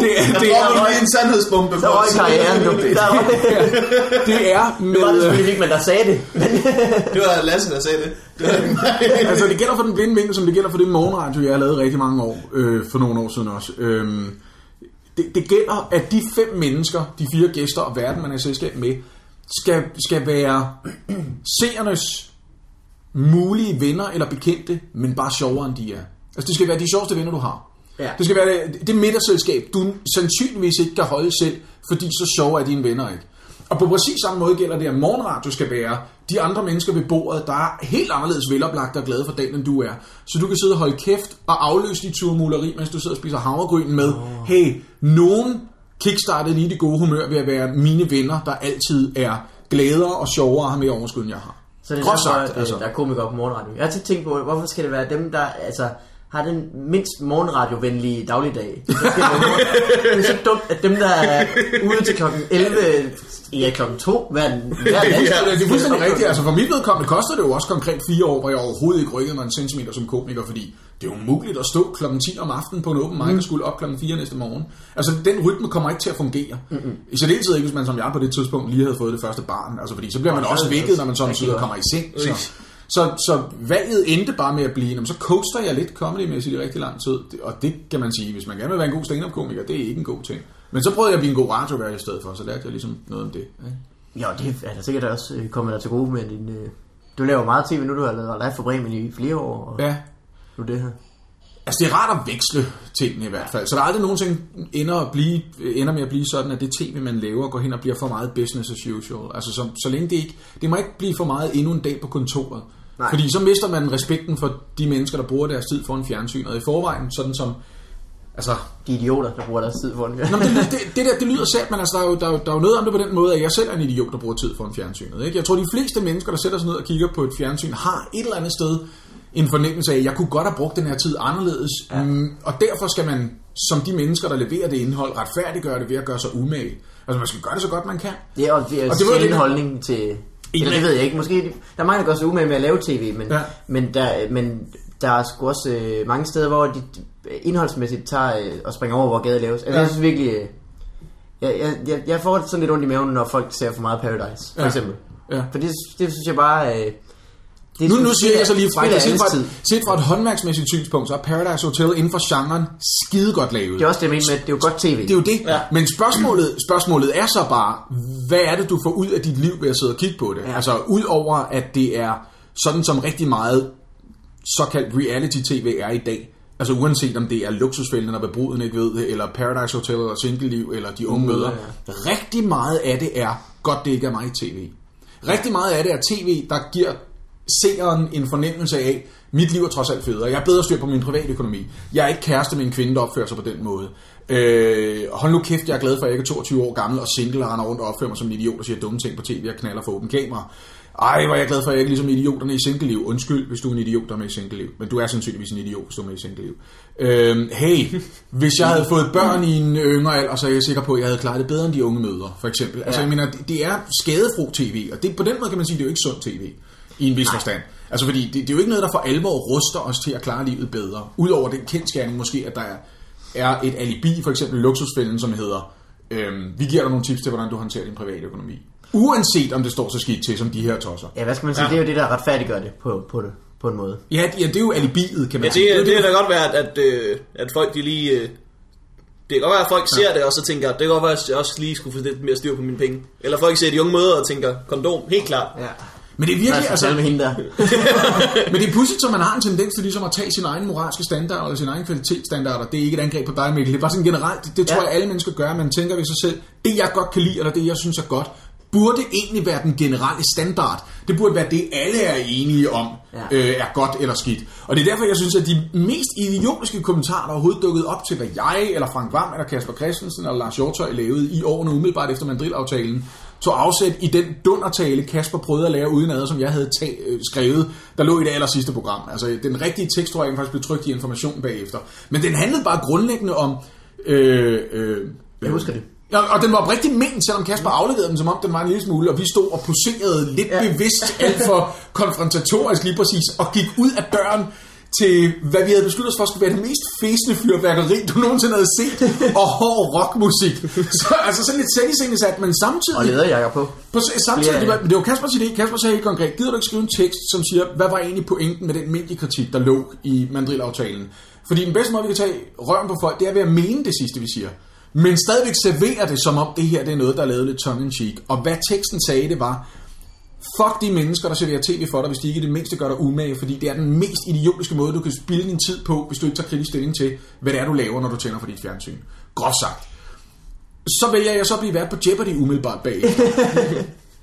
det er, det Der er, lige en sandhedsbombe Der røg karrieren nu. [LAUGHS] Røg. det er med... Det var det selvfølgelig ikke, men der sagde det. [LAUGHS] Det var Lasse, der sagde det. det var, altså det gælder for den blinde vinkel, som det gælder for det morgenradio, jeg har lavet rigtig mange år, øh, for nogle år siden også. Øhm, det, det gælder, at de fem mennesker, de fire gæster og verden, man er i selskab med, skal, skal være [CLEARS THROAT] seernes mulige venner eller bekendte, men bare sjovere end de er. Altså det skal være de sjoveste venner, du har. Ja. Det skal være det, det middagsselskab, du sandsynligvis ikke kan holde selv, fordi så sjove er dine venner ikke. Og på præcis samme måde gælder det, at morgenradio skal være de andre mennesker ved bordet, der er helt anderledes veloplagt og glade for dagen, end du er. Så du kan sidde og holde kæft og afløse dit turmuleri, mens du sidder og spiser havregryn med, oh. hey, nogen kickstartede lige det gode humør ved at være mine venner, der altid er gladere og sjovere at have mere overskud, end jeg har. Så det er Groft derfor, sagt, øh, altså. der er komikere på morgenradio. Jeg har tit tænkt på, hvorfor skal det være dem, der altså, har den mindst morgenradiovenlige dagligdag? Det er så dumt, at dem, der er ude til klokken 11, ja, klokken 2 hver, hver nat. Ja, det er fuldstændig rigtigt. Altså for mit vedkommende koster det jo også konkret fire år, hvor jeg overhovedet ikke rykkede mig en centimeter som komiker, fordi det er jo umuligt at stå klokken 10 om aftenen på en åben mic og skulle op klokken 4 næste morgen. Altså den rytme kommer ikke til at fungere. Mm-hmm. I særdeleshed ikke, hvis man som jeg på det tidspunkt lige havde fået det første barn. Altså fordi så bliver man også vækket, når man sådan sidder og kommer i seng. Så, så, så valget endte bare med at blive, jamen, så coaster jeg lidt comedymæssigt i rigtig lang tid. Og det kan man sige, hvis man gerne vil være en god stand-up-komiker, det er ikke en god ting. Men så prøvede jeg at blive en god radiovært i stedet for, så lærte jeg ligesom noget om det. Ikke? Jo, det er da sikkert også øh, kommet dig til gode med din... Øh, du laver meget tv nu, du har lavet live for Bremen i flere år. Og Ja, nu det her. Altså det er rart at veksle tingene i hvert fald. Så der er aldrig nogensinde ender, at blive, ender med at blive sådan, at det tv, man laver, går hen og bliver for meget business as usual. Altså så, så længe det ikke... Det må ikke blive for meget endnu en dag på kontoret. Nej. Fordi så mister man respekten for de mennesker, der bruger deres tid foran fjernsynet. I forvejen, sådan som... Altså, De idioter, der bruger deres tid for den. Nå, det, det, det, der, det lyder sandt, men altså, der, er jo, der, er jo, der er jo noget om det på den måde, at jeg selv er en idiot, der bruger tid foran fjernsynet. Ikke? Jeg tror, de fleste mennesker, der sætter sig ned og kigger på et fjernsyn, har et eller andet sted en fornemmelse af, at jeg kunne godt have brugt den her tid anderledes. Ja. Mm, og derfor skal man, som de mennesker, der leverer det indhold, retfærdiggøre det ved at gøre sig umage. Altså, man skal gøre det så godt, man kan. Det er, og det er Og det var det det, en der- holdning til... Eller det ved jeg ikke. Måske, der er mange, der gør sig umage med at lave tv, men, Ja. ja. men, der, men der er sgu også øh, mange steder, hvor de indholdsmæssigt tager øh, og springer over, hvor gaden laves. Altså, Ja. ja. Jeg synes virkelig... Øh, jeg, jeg, jeg, jeg får sådan lidt ondt i maven, når folk ser for meget Paradise, for Ja. eksempel. Ja. For det, det synes jeg bare... Øh, det Nu, nu siger jeg så lige fra, set fra, set fra et håndværksmæssigt synspunkt, så er Paradise Hotel inden for genren skide godt lavet. Det er også det, jeg mener med, det er jo godt tv. Det er jo det. Ja. Men spørgsmålet, spørgsmålet er så bare, hvad er det, du får ud af dit liv ved at sidde og kigge på det? Ja. Altså, ud over at det er sådan som rigtig meget såkaldt reality-tv er i dag. Altså uanset om det er luksusfælden, når bruden ikke ved det, eller Paradise Hotel, eller Single-liv, eller De Unge Møder. Ja. Rigtig meget af det er godt, det ikke er mig i tv. Rigtig meget af det er tv, der giver seeren en fornemmelse af, mit liv er trods alt federe. Jeg er bedre styr på min private økonomi. Jeg er ikke kæreste med en kvinde, der opfører sig på den måde. Øh, hold nu kæft, jeg er glad for, at jeg ikke er 22 år gammel og single og render rundt og opfører mig som en idiot og siger dumme ting på tv og knaller for åben kamera. Ej, hvor er jeg glad for, at jeg ikke er ligesom idioterne i single-liv. Undskyld, hvis du er en idiot, der er med i single-liv. Men du er sandsynligvis en idiot, hvis du er med i single-liv. Øh, hey, hvis jeg havde fået børn i en yngre alder, så er jeg sikker på, at jeg havde klaret det bedre end de unge mødre, for eksempel. Altså, jeg mener, det- det er skadefro tv, og det, på den måde kan man sige, at det er jo ikke sund tv i en vis forstand. Altså fordi det, det er jo ikke noget, der for alvor ruster os til at klare livet bedre. Udover den kendskærning måske, at der er, er et alibi, for eksempel luksusfælden, som hedder, øhm, vi giver dig nogle tips til, hvordan du håndterer din private økonomi. Uanset om det står så skidt til, som de her tosser. Ja, hvad skal man sige? Ja. Ja. Det er jo det, der retfærdiggør det på, på, det, på en måde. Ja, det- ja, det er jo alibiet, kan man Ja, sige. det, er det, det kan da godt være, at, at, øh, at folk de lige... øh, Det kan godt være, at folk ser det, og så tænker, det kan godt være, at jeg også lige skulle få lidt mere styr på mine penge. Eller folk ser de unge møder og tænker, kondom, helt klart. Ja. Men det er virkelig, Altså, med hende der. [LAUGHS] Men det er pudsigt, så man har en tendens til ligesom at tage sin egen moralske standard eller sin egen kvalitetsstandarder. Det er ikke et angreb på dig, Mikkel. Det er bare sådan generelt. Det, det tror Ja. jeg, alle mennesker gør. Man tænker ved sig selv, det jeg godt kan lide, eller det jeg synes er godt, burde egentlig være den generelle standard. Det burde være det, alle er enige om, Ja. øh, er godt eller skidt. Og det er derfor, jeg synes, at de mest idiotiske kommentarer, der overhovedet dukkede op til, hvad jeg, eller Frank Vam, eller Kasper Christensen, eller Lars Hjortøj lavede i årene umiddelbart efter mandrilaftalen, tog afsæt i den dundertale, Kasper prøvede at lave udenad, som jeg havde tag, øh, skrevet, der lå i det aller sidste program. Altså, den rigtige tekst, tror jeg, faktisk blev trykt i information bagefter. Men den handlede bare grundlæggende om... Øh, øh, Jeg husker det. Ja, og den var oprigtigt ment, selvom Kasper afleverede den, som om den var en lille smule, og vi stod og poserede lidt. Ja. bevidst, alt for konfrontatorisk lige præcis, og gik ud af døren til, hvad vi havde besluttet os for, skulle være det mest fæsende fyrværkeri, du nogensinde havde set, [LAUGHS] og hård rockmusik. Så altså sådan lidt selviscenesat, men samtidig... Og lederjakker på. På, samtidig, Flere- det var, men det var Kaspers idé. Kasper sagde helt konkret, gider du ikke skrive en tekst, som siger, hvad var egentlig pointen med den mediekritik, der lå i mandrilaftalen? Fordi den bedste måde, vi kan tage røven på folk, det er ved at mene det sidste, vi siger. men stadigvæk serverer det, som om det her det er noget, der er lavet lidt tongue-in-cheek. Og hvad teksten sagde, det var, fuck de mennesker, der serverer tv for dig, hvis de ikke i det mindste gør dig umage, fordi det er den mest idiotiske måde, du kan spille din tid på, hvis du ikke tager kritisk stilling til, hvad det er, du laver, når du tænder for dit fjernsyn. Groft sagt. Så vælger jeg så at blive vært på Jeopardy umiddelbart bag. [LAUGHS]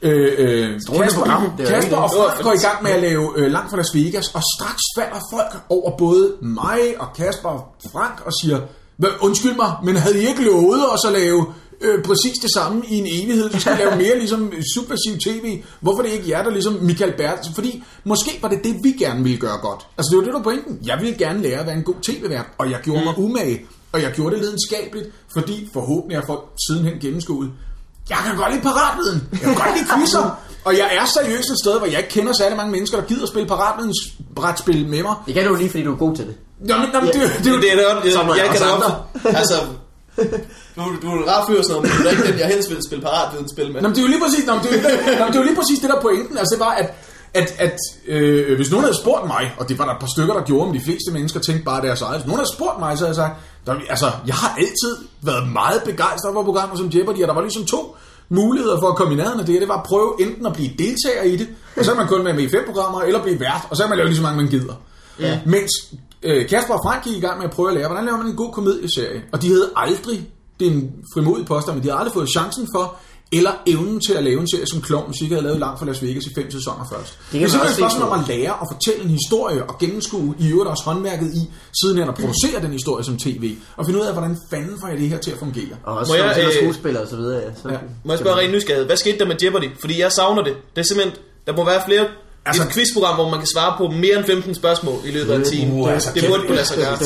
øh, øh, Kasper, er Kasper og. Frank går i gang med at lave øh, langt fra Las Vegas, og straks falder folk over både mig og Kasper og Frank og siger, "Hvad, undskyld mig, men havde I ikke lovet os at lave øh, præcis det samme i en evighed? Vi skal [LAUGHS] lave mere ligesom subversiv tv. Hvorfor det ikke jer, der ligesom Michael Bertelsen? Fordi måske var det det, vi gerne ville gøre godt. Altså det var det, der var pointen. Jeg ville gerne lære at være en god tv-vært, og jeg gjorde mig umage. Og jeg gjorde det lidenskabeligt, fordi forhåbentlig har folk sidenhen gennemskuet. Jeg kan godt lide paratviden. Jeg kan godt lide quizzer. [LAUGHS] Og jeg er seriøst et sted, hvor jeg ikke kender særlig mange mennesker, der gider at spille paratvidens brætspil med mig. Det kan du lige, fordi du er god til det. Nå, men, nå, men det, det, det, Det, det er det, jeg, Som jeg os kan andre. også. [LAUGHS] Du, du er en rar fyr sådan noget, men du er ikke den, jeg helst vil spille paratvidenspil med. Nå, men det er jo lige præcis, nå, men det er jo, nå, men det er jo lige præcis det, der er pointen. Altså, det var, at, at, at øh, hvis nogen havde spurgt mig, og det var der et par stykker, der gjorde, men de fleste mennesker tænkte bare deres eget. Hvis nogen havde spurgt mig, så havde jeg sagt, der, altså, jeg har altid været meget begejstret for programmer som Jeopardy, og der var ligesom to muligheder for at komme i nærheden af det. Det var at prøve enten at blive deltager i det, og så er man kun med med i fem programmer, eller blive vært, og så kan man lave lige så mange, man gider. Ja. Mens øh, Kasper og Frank gik i gang med at prøve at lære, hvordan laver man en god komedieserie. Og de havde aldrig, det er en frimodig påstand, men de havde aldrig fået chancen for, eller evnen til at lave en serie som Klovn, ikke havde lavet langt fra Las Vegas i fem sæsoner først. Det, er simpelthen et spørgsmål om at lære og fortælle en historie og gennemskue i øvrigt også håndværket i, siden hen at producere den historie som tv, og finde ud af, hvordan fanden får jeg det her til at fungere. Og også Må jeg, øh, skuespiller og så videre. Ja. Så, Ja. Må jeg spørge rent nysgerrighed, hvad skete der med Jeopardy? Fordi jeg savner det. Det er simpelthen, der må være flere... Altså, Altså- et quizprogram, hvor man kan svare på mere end 15 spørgsmål i løbet af en time. Uh, altså, det burde kunne lade sig gøre.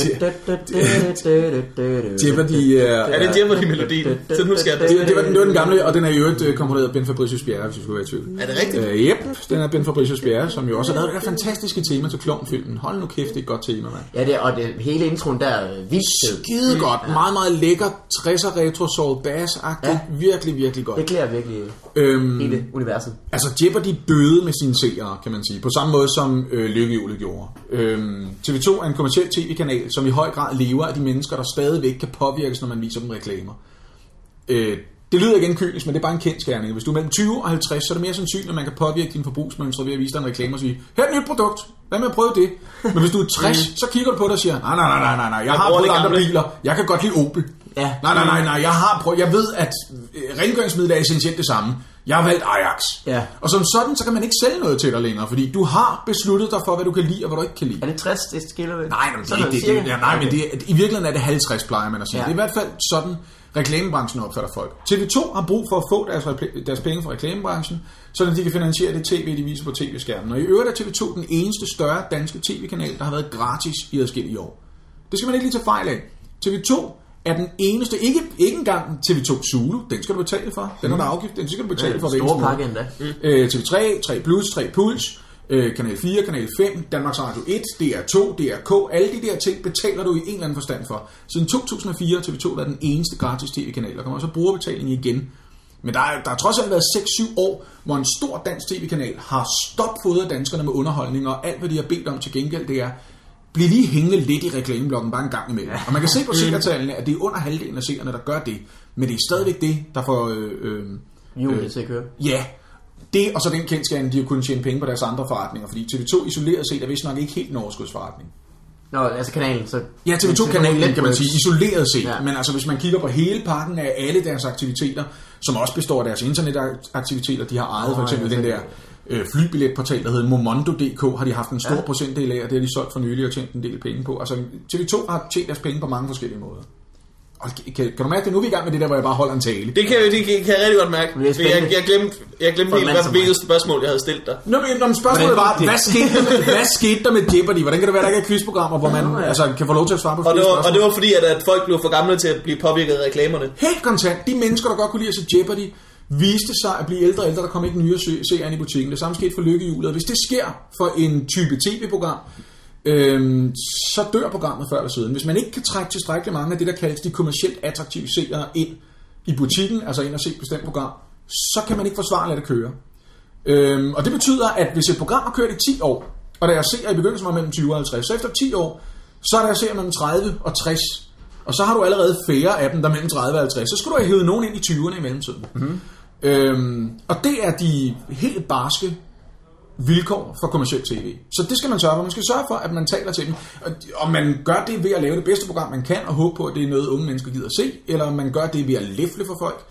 Jeopardy er... Er det Jeopardy-melodien? Så nu skal jeg... Det, det, var, den- det var den gamle, og den er i øvrigt øh, komponeret af Ben Fabricius Bjerre, hvis du skulle være i tvivl. Er det rigtigt? Øh, yep, den er Ben Fabricius Bjerre, som jo også har lavet det der fantastiske tema til klovnfilmen. Hold nu kæft, det er et godt tema, mand. Ja, det, og det, hele introen der er vildt. Skide godt. Meget, meget lækker 60'er retro soul bass-agtigt. Ja. Virkelig, virkelig godt. Det klæder virkelig Øhm, hele universet. altså Jeopardy døde med sine seere, kan man sige. På samme måde som øh, Lykkehjulet gjorde. Øhm, TV2 er en kommersiel tv-kanal, som i høj grad lever af de mennesker, der stadigvæk kan påvirkes, når man viser dem reklamer. Øh, det lyder igen kynisk, men det er bare en kendskærning. Hvis du er mellem 20 og 50, så er det mere sandsynligt, at man kan påvirke din forbrugsmønstre ved at vise dig en reklame og sige, her er et nyt produkt, hvad med at prøve det? Men hvis du er 60, så kigger du på det og siger, nej, nej, nej, nej, nej, nej, jeg har prøvet andre gamle." biler, jeg kan godt lide Opel. Ja. Nej, nej, nej, nej, jeg har prøvet, jeg ved, at øh, rengøringsmiddel er essentielt det samme. Jeg har valgt Ajax. Ja. Og som sådan, så kan man ikke sælge noget til dig længere, fordi du har besluttet dig for, hvad du kan lide og hvad du ikke kan lide. Er det 60, det skiller ved? Nej, men det, Sådan det, det, cirka? ja, nej, men det, i virkeligheden er det 50, plejer man at sige. Ja. Det er i hvert fald sådan, reklamebranchen opfatter folk. TV2 har brug for at få deres, deres penge fra reklamebranchen, så de kan finansiere det tv, de viser på tv-skærmen. Og i øvrigt er TV2 den eneste større danske tv-kanal, der har været gratis i adskillige år. Det skal man ikke lige tage fejl af. TV2 er den eneste, ikke, ikke engang TV2 Zulu, den skal du betale for. Den er der afgift, den skal du betale for. hver Store pakke endda. Øh, TV3, 3 Plus, 3 Puls, øh, Kanal 4, Kanal 5, Danmarks Radio 1, DR2, DRK, alle de der ting betaler du i en eller anden forstand for. Siden 2004 har TV2 været den eneste gratis tv-kanal. Der kommer også brugerbetaling igen. Men der, er, der har trods alt været 6-7 år, hvor en stor dansk tv-kanal har stopfodret danskerne med underholdning, og alt hvad de har bedt om til gengæld, det er, bliv lige hængende lidt i reklameblokken bare en gang imellem. Og man kan se på [LAUGHS] seertallene, at det er under halvdelen af seerne, der gør det. Men det er stadigvæk det, der får... Øh, øh, Julen til at køre. Ja, det og så den kendskærning, de har kunnet tjene penge på deres andre forretninger, fordi TV2 isoleret set er vist nok ikke helt en overskudsforretning. Nå, altså kanalen, så... Ja, TV2-kanalen kan man sige, isoleret set, Ja. ja. men altså hvis man kigger på hele pakken af alle deres aktiviteter, som også består af deres internetaktiviteter, de har ejet for Nå, eksempel ja, den der øh, flybilletportal, der hedder Momondo.dk, har de haft en stor Ja. ja. procentdel af, og det har de solgt for nylig og tjent en del penge på. Altså TV2 har tjent deres penge på mange forskellige måder. Og kan, kan du mærke det? Nu er vi i gang med det der, hvor jeg bare holder en tale. Det kan, jeg- det kan, kan jeg rigtig godt mærke. Jeg, jeg glemte, jeg glemte helt, hvad vigtigste spørgsmål, jeg havde stillet dig. Nå, men, nå, men spørgsmålet var, det? hvad skete, der med, hvad skete der med Jeopardy? Hvordan kan det være, der ikke er quizprogrammer, hvor man Nå, ja. altså, kan få lov til at svare på Og det, var, og spørgsmål? det var fordi, at, at folk blev for gamle til at blive påvirket af reklamerne. Helt kontant. De mennesker, der godt kunne lide at se Jeopardy, viste sig at blive ældre og ældre. Der kom ikke nye se- seere ind i butikken. Det samme skete for Lykkehjulet. Hvis det sker for en type tv-program, øhm, så dør programmet før eller siden. Hvis man ikke kan trække tilstrækkeligt mange af det, der kaldes de kommercielt attraktive seere ind i butikken, altså ind og se et bestemt program, så kan man ikke forsvare at lade det køre. Øhm, og det betyder, at hvis et program har kørt i 10 år, og der er seere i begyndelsen var mellem 20 og 50, så efter 10 år, så er der seere mellem 30 og 60. Og så har du allerede færre af dem, der er mellem 30 og 50. Så skulle du have hævet nogen ind i 20'erne i mellemtiden. Mm-hmm. Øhm, og det er de helt barske vilkår for kommersielt tv. Så det skal man sørge for. Man skal sørge for, at man taler til dem. Og- Og man gør det ved at lave det bedste program, man kan, og håbe på, at det er noget, unge mennesker gider se. Eller man gør det ved at læfle for folk.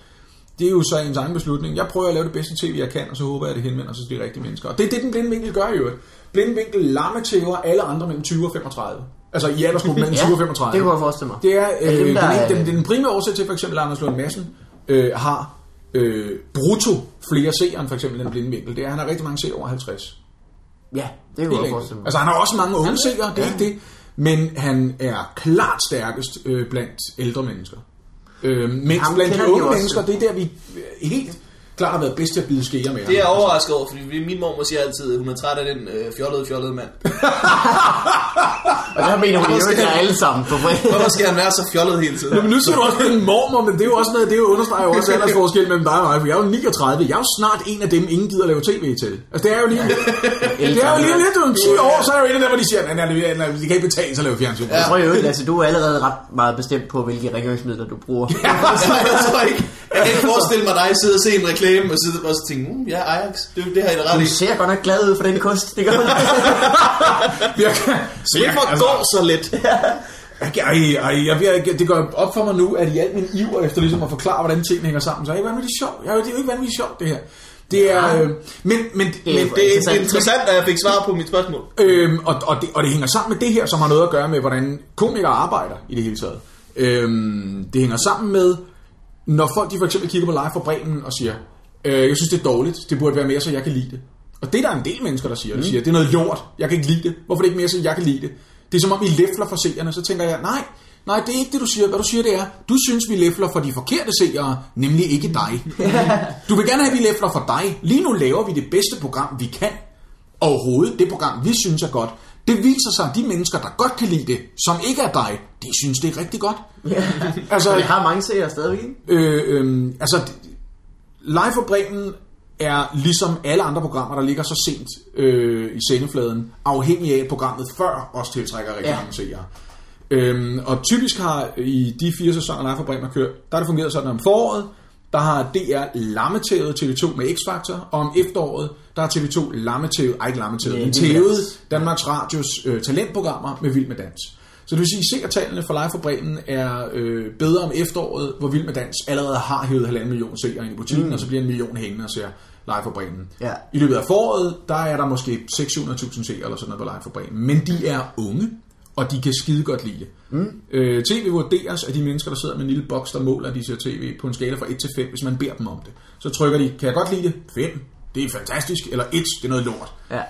Det er jo så ens egen beslutning. Jeg prøver at lave det bedste tv, jeg kan, og så håber jeg, at det henvender sig til de rigtige mennesker. Og det er det, den blinde vinkel gør i øvrigt. Blinde vinkel lammetæver alle andre mellem 20 og 35. Altså i aldersgruppen mellem [LAUGHS] 20 og 35. det kunne jeg forestille mig. Det er, øh, dem, den, der er- den, den, den primære årsag til, for eksempel, at Anders Lund Madsen øh, har øh, brutto flere seere end for eksempel den blinde vinkel. Det er, at han har rigtig mange seere over 50. Ja, det enkelt. forestille mig. Altså han har også mange unge seere, det er ikke det. Men han er klart stærkest øh, blandt ældre mennesker. Øh, mens Ham blandt de unge jo også. mennesker, det er der, vi øh, helt klart har været bedst til at bide skeer med. Det er jeg overrasket over, fordi min mor siger altid, at hun er træt af den øh, fjollede, fjollede mand. [LAUGHS] Og der mener hun jo, skal- alle sammen på fredag. [LAUGHS] Hvorfor skal han være så fjollet hele tiden? Men nu siger du også med en mormor, men det er jo også noget, det er jo understreger jo også aldersforskel mellem dig og mig, for jeg er jo 39. Jeg er jo snart en af dem, ingen gider lave tv til. Altså det er jo lige, det er jo lige lidt om 10 år, så er jeg jo en af dem, hvor de siger, at de kan ikke betale sig at lave fjernsyn. Jeg tror jo, altså, du er allerede ret meget bestemt på, hvilke rengøringsmidler du bruger. [LAUGHS] jeg tror ikke, jeg kan ikke forestille mig dig sidde og se en reklame og sidde og så tænke, mm, ja, Ajax, det, det har I da ret Du i. ser godt nok glad ud for den kost, det gør du. [LAUGHS] Jeg, Hvorfor altså, går så lidt? Ej, ej, jeg, jeg, det går op for mig nu, at i al min iver efter ligesom at forklare, hvordan tingene hænger sammen, så er det ikke vanvittigt sjovt. Jeg, det er jo ikke vanvittigt sjovt, det her. Det er, øh, men, men, men, Det er men Det er Interessant. interessant, at jeg fik svar på mit spørgsmål. Øhm, og, og, det, og det hænger sammen med det her, som har noget at gøre med, hvordan komikere arbejder i det hele taget. Øhm, det hænger sammen med, når folk de for eksempel kigger på live fra Bremen og siger, øh, jeg synes det er dårligt, det burde være mere, så jeg kan lide det. Og det er der en del mennesker, der siger. De siger, det er noget lort, jeg kan ikke lide det. Hvorfor er det ikke mere, så jeg kan lide det? Det er som om, I læfler for seerne. Så tænker jeg, nej, nej, det er ikke det, du siger. Hvad du siger, det er, du synes, vi læfler for de forkerte seere, nemlig ikke dig. [LAUGHS] Du vil gerne have, at vi læfler for dig. Lige nu laver vi det bedste program, vi kan. Overhovedet, det program, vi synes er godt. Det viser sig, at de mennesker, der godt kan lide det, som ikke er dig, de synes, det er rigtig godt. altså, Så det har mange serier stadigvæk? Øh, øh, altså, Live for Bremen er ligesom alle andre programmer, der ligger så sent øh, i sendefladen, afhængig af at programmet før også tiltrækker rigtig Ja. mange seere. Øhm, og typisk har i de fire sæsoner Live for Bremen har kørt, der har det fungeret sådan om foråret, der har DR lammetævet TV2 med X-Factor, og om efteråret, der har TV2 lammetævet, ej ikke lammetævet, men tævet. Danmarks Radios øh, talentprogrammer med Vild med Dans. Så det vil sige, at seertallene for Live for Bremen er øh, bedre om efteråret, hvor Vild med Dans allerede har hævet halvanden million seere ind i butikken, mm. og så bliver en million hængende og ser Live for Bremen. Ja. I løbet af foråret, der er der måske 600.000 seere eller sådan noget på Live for Bremen. Men de er unge, og de kan skide godt lide det. Mm. Øh, TV vurderes af de mennesker, der sidder med en lille boks, der måler, de ser tv på en skala fra 1 til 5, hvis man beder dem om det. Så trykker de, kan jeg godt lide det? 5. Det er fantastisk. Eller 1, det er noget lort. Ja.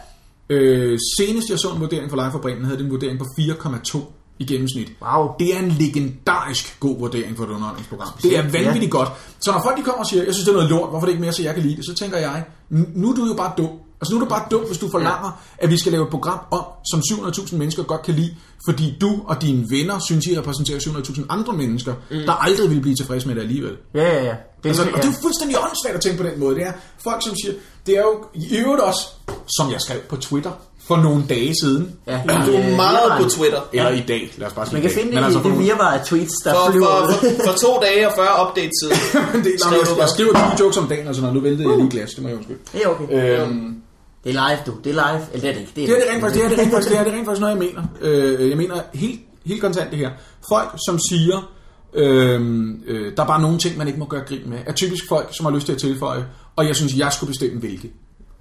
Øh, senest jeg så en vurdering for Live for Bremen, havde det en vurdering på 4,2 i gennemsnit. Wow. Det er en legendarisk god vurdering for et underholdningsprogram. Det er vanvittigt godt. Så når folk de kommer og siger, jeg synes det er noget lort, hvorfor er det ikke mere, så jeg kan lide det, så tænker jeg, "N- nu er du jo bare dum. Altså nu er du bare dum, hvis du forlanger, at vi skal lave et program om, som 700.000 mennesker godt kan lide, fordi du og dine venner synes, I repræsenterer 700.000 andre mennesker, mm. der aldrig vil blive tilfredse med det alligevel. Ja, ja, ja. Det, Altså, ja. og det er jo fuldstændig åndssvagt at tænke på den måde. Det er folk, som siger, det er jo i øvrigt også, som jeg skrev på Twitter for nogle dage siden, ja, Du er meget på Twitter. eller i dag, lad os bare sige Man kan i dag. finde Men det altså i for det virvar af tweets, der For, flyver for, for, for to dage og 40 update siden. [LAUGHS] det, jeg, jeg skriver 20 jokes om dagen, og sådan noget. Nu væltede jeg lige glas, det må jeg undskylde. Det er okay. Øhm, Det er live, du. Det er live. Eller det er det ikke. det er det rent faktisk, det er det rent faktisk, det er det rent faktisk noget, jeg mener. Øh, jeg mener helt, helt kontant det her. Folk, som siger, øh, øh, der er bare nogle ting, man ikke må gøre grin med, er typisk folk, som har lyst til at tilføje, og jeg synes, jeg skulle bestemme hvilke.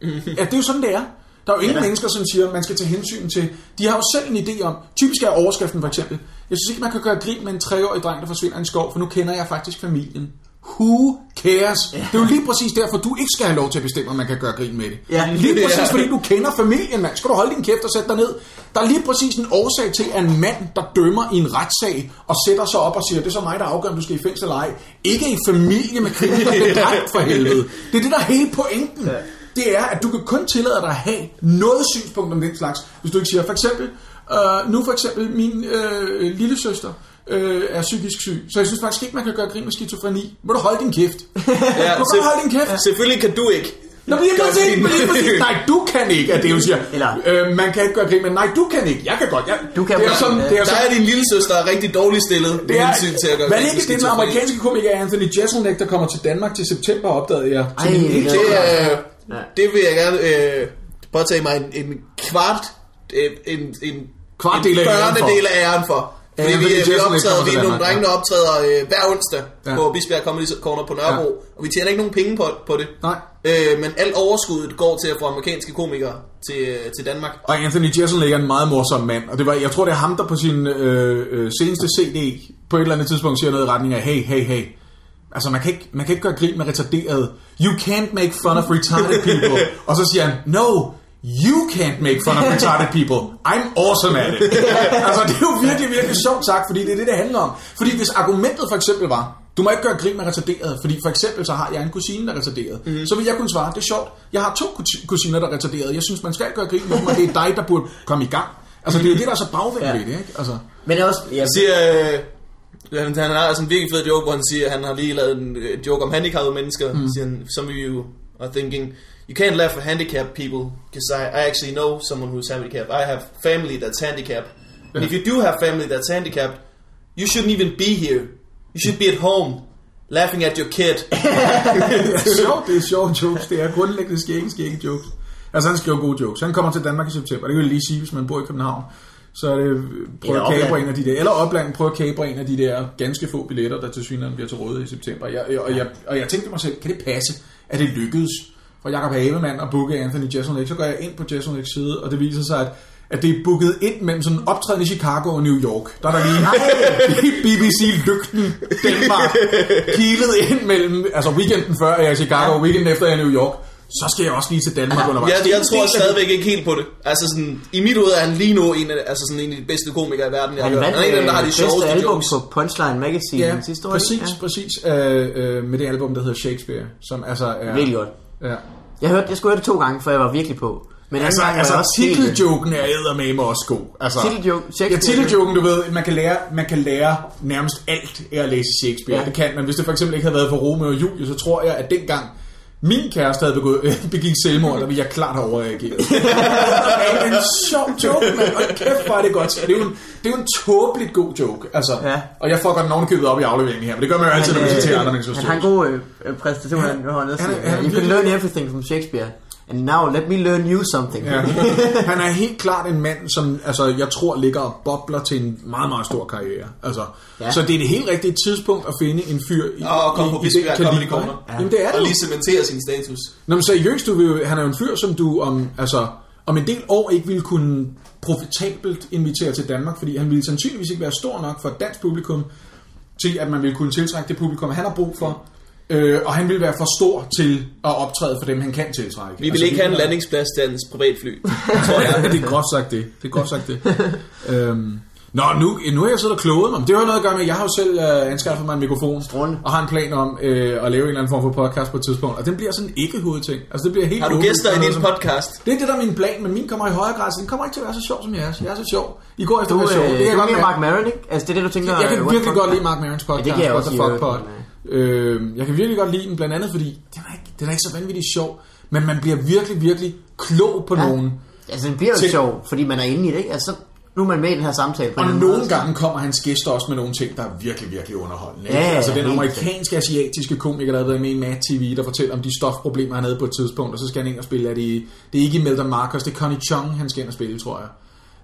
[LAUGHS] Ja, det er jo sådan, det er. Der er jo ingen Ja mennesker, som siger, at man skal tage hensyn til... De har jo selv en idé om... Typisk er overskriften for eksempel. Jeg synes ikke, man kan gøre grin med en treårig dreng, der forsvinder i en skov, for nu kender jeg faktisk familien. Who cares? Det er jo lige præcis derfor, du ikke skal have lov til at bestemme, om man kan gøre grin med det. Ja. Lige præcis, Ja. fordi du kender familien, mand. Skal du holde din kæft og sætte dig ned? Der er lige præcis en årsag til, at en mand, der dømmer i en retssag, og sætter sig op og siger, det er så mig, der afgør, om du skal i fængsel eller ej, ikke i familie med kriminelle, der bliver dræbt for helvede. Det er det, der er hele pointen. Ja. Det er, at du kan kun tillade dig at have noget synspunkt om den slags, hvis du ikke siger, for eksempel, øh, nu for eksempel, min øh, lille søster, øh, er psykisk syg. Så jeg synes faktisk ikke, man kan gøre grin med skizofreni. Må du holde din kæft. [LAUGHS] Ja, Du kan holde din kæft. Selvfølgelig kan du ikke. Nå, men jeg kan se, men lige præcis, nej, du kan ikke, at det hun siger. Eller- øh, man kan ikke gøre grin, men nej, du kan ikke. Jeg kan godt. Jeg, Du kan det er godt. sådan, det er Der sådan, er din lille søster er rigtig dårligt stillet det er, hensyn til at gøre hvad er ikke, det er den amerikanske komiker Anthony Jeselnik, der kommer til Danmark til september, opdagede jeg. Ej, min det er- Det, øh, vil jeg gerne øh, påtage mig en, en kvart, øh, en, en, Kvart en del af æren for. Fordi Ja, vi, fordi vi optræder, kommer vi er nogle drenge, der optræder øh, hver onsdag Ja. ja. på Bisbjerg Comedy Corner på Nørrebro, og vi tjener ikke nogen penge på, på det. Nej. Øh, men alt overskuddet går til at få amerikanske komikere til, øh, til Danmark. Og Anthony Jeselnik er en meget morsom mand, og det var, jeg tror, det er ham, der på sin øh, øh, seneste CD på et eller andet tidspunkt siger noget i retning af, hey, hey, hey, altså man kan ikke, man kan ikke gøre grin med retarderet. You can't make fun of retarded people. [LAUGHS] og så siger han, no, you can't make fun of retarded people. I'm awesome at it. [LAUGHS] altså det er jo virkelig, virkelig sjovt sagt, fordi det er det, det handler om. Fordi hvis argumentet for eksempel var, du må ikke gøre grin med retarderet, fordi for eksempel så har jeg en kusine, der er retarderet. Mm. Så vil jeg kunne svare, det er sjovt, jeg har to kus- kusiner, der er retarderet. Jeg synes, man skal gøre grin med dem, og det er dig, der burde komme i gang. Altså det er jo det, der er så bagvendt Ja. ved det, ikke? Altså, Men også, Han siger, øh, han, han har sådan en virkelig fed joke, hvor han siger, at han har lige lavet en øh, joke om handicappede mennesker. Mm. Siger han, some of you are thinking, you can't laugh at handicapped people, because I, I actually know someone who's handicapped. I have family that's handicapped. And if you do have family that's handicapped, you shouldn't even be here. You should be at home, laughing at your kid. [LAUGHS] det er sjovt, det er sjovt jokes. Det er grundlæggende skægge, skægge jokes. Altså han skriver gode jokes. Han kommer til Danmark i september. Det kan jeg lige sige, hvis man bor i København. Så er det prøv at kabre en af de der, eller opland, prøv at kabre en af de der ganske få billetter, der til synligheden bliver til rådighed i september. Jeg, jeg, og, jeg, og jeg tænkte mig selv, kan det passe, at det lykkedes for Jacob Havemann at booke Anthony Jeselnik? Så går jeg ind på Jeselniks side, og det viser sig, at at det er booket ind mellem sådan en optræden i Chicago og New York. Der er der lige BBC-lygten Danmark kilet ind mellem, altså weekenden før er jeg i Chicago, og weekenden efter er jeg i New York. Så skal jeg også lige til Danmark undervejs. Jeg, Det er jeg tror stadigvæk ikke helt på det. Altså sådan, i mit hoved er han lige nu en af, altså sådan en af de bedste komikere i verden, jeg har han vandt Han er en af dem, der har de øh, bedste sjoveste album jokes. på Punchline Magazine Ja, sidste år. præcis, ja. præcis. Øh, øh, med det album, der hedder Shakespeare, som altså er... Virkelig godt. Ja. Jeg, hørte, jeg skulle høre det to gange, før jeg var virkelig på. Men Altså, gang altså også titeljoken er eddermame også god. Altså, Titeljoke, Ja, titeljoken, du ved, man kan lære, man kan lære nærmest alt af at læse Shakespeare. Ja. Det kan man. Hvis det for eksempel ikke havde været for Romeo og Julie, så tror jeg, at dengang min kæreste havde begået, [LAUGHS] begik selvmord, der ville jeg klart have overreageret. [LAUGHS] det er en sjov joke, mand. Og kæft, hvor er det godt. Det er jo en, det er jo en tåbeligt god joke. Altså, Ja. Og jeg får godt nogen købet op i afleveringen her, men det gør man jo altid, når man citerer andre menneskers Han har en god øh, øh, præstation, Han- han, han, han, han er- han er You can virkelig- And now let me learn you something. Ja. [LAUGHS] Han er helt klart en mand, som altså, jeg tror ligger og bobler til en meget, meget stor karriere. Altså, Ja. Så det er det helt rigtige tidspunkt at finde en fyr i, Og komme på i, i det kaliber. Ja. Jamen det er Og det jo. lige cementere sin status. Nå, men seriøst, du vil, han er jo en fyr, som du om, altså, om en del år ikke ville kunne profitabelt invitere til Danmark, fordi han ville sandsynligvis ikke være stor nok for et dansk publikum, til at man ville kunne tiltrække det publikum, han har brug for. Øh, og han vil være for stor til at optræde for dem, han kan tiltrække. Vi vil ikke have en landingsplads til hans privatfly. tror jeg. [LAUGHS] det er groft sagt det. Det er groft sagt det. [LAUGHS] øhm, Nå, nu, nu er jeg siddet og kloget mig. Det har jo noget at gøre med, jeg har jo selv øh, anskaffet mig en mikrofon. Strålende. Og har en plan om øh, at lave en eller anden form for podcast på et tidspunkt. Og den bliver sådan en ikke-hovedting. Altså, det bliver helt Har du gæster i din som- podcast? Det er det, der er min plan, men min kommer i højere grad. Så den kommer ikke til at være så sjov som jeres. Jeg er så sjov. I går efter Du, være sjov. øh, Det kan jeg du godt er mærke. Mark Maron, ikke? Altså, det er det, du tænker... Jeg kan øh, virkelig what godt lide Mark Marons podcast. Ja, det kan jeg What også the i Fuck øvrigt, Pod. Øh, jeg kan virkelig godt lide den, blandt andet fordi, den er ikke, den er ikke så vanvittigt sjov, men man bliver virkelig, virkelig klog på Ja. nogen. Altså, det bliver jo Til- sjov, fordi man er inde i det, ikke? Altså, nu er man med i den her samtale. på Og nogle måde. gange kommer hans gæster også med nogle ting, der er virkelig, virkelig underholdende. ikke? Ja, altså den amerikanske, asiatiske komiker, der har været med i Mad TV, der fortæller om de stofproblemer, han havde på et tidspunkt, og så skal han ind og spille, er det, det er ikke Imelda Marcos, det er Connie Chung, han skal ind og spille, tror jeg.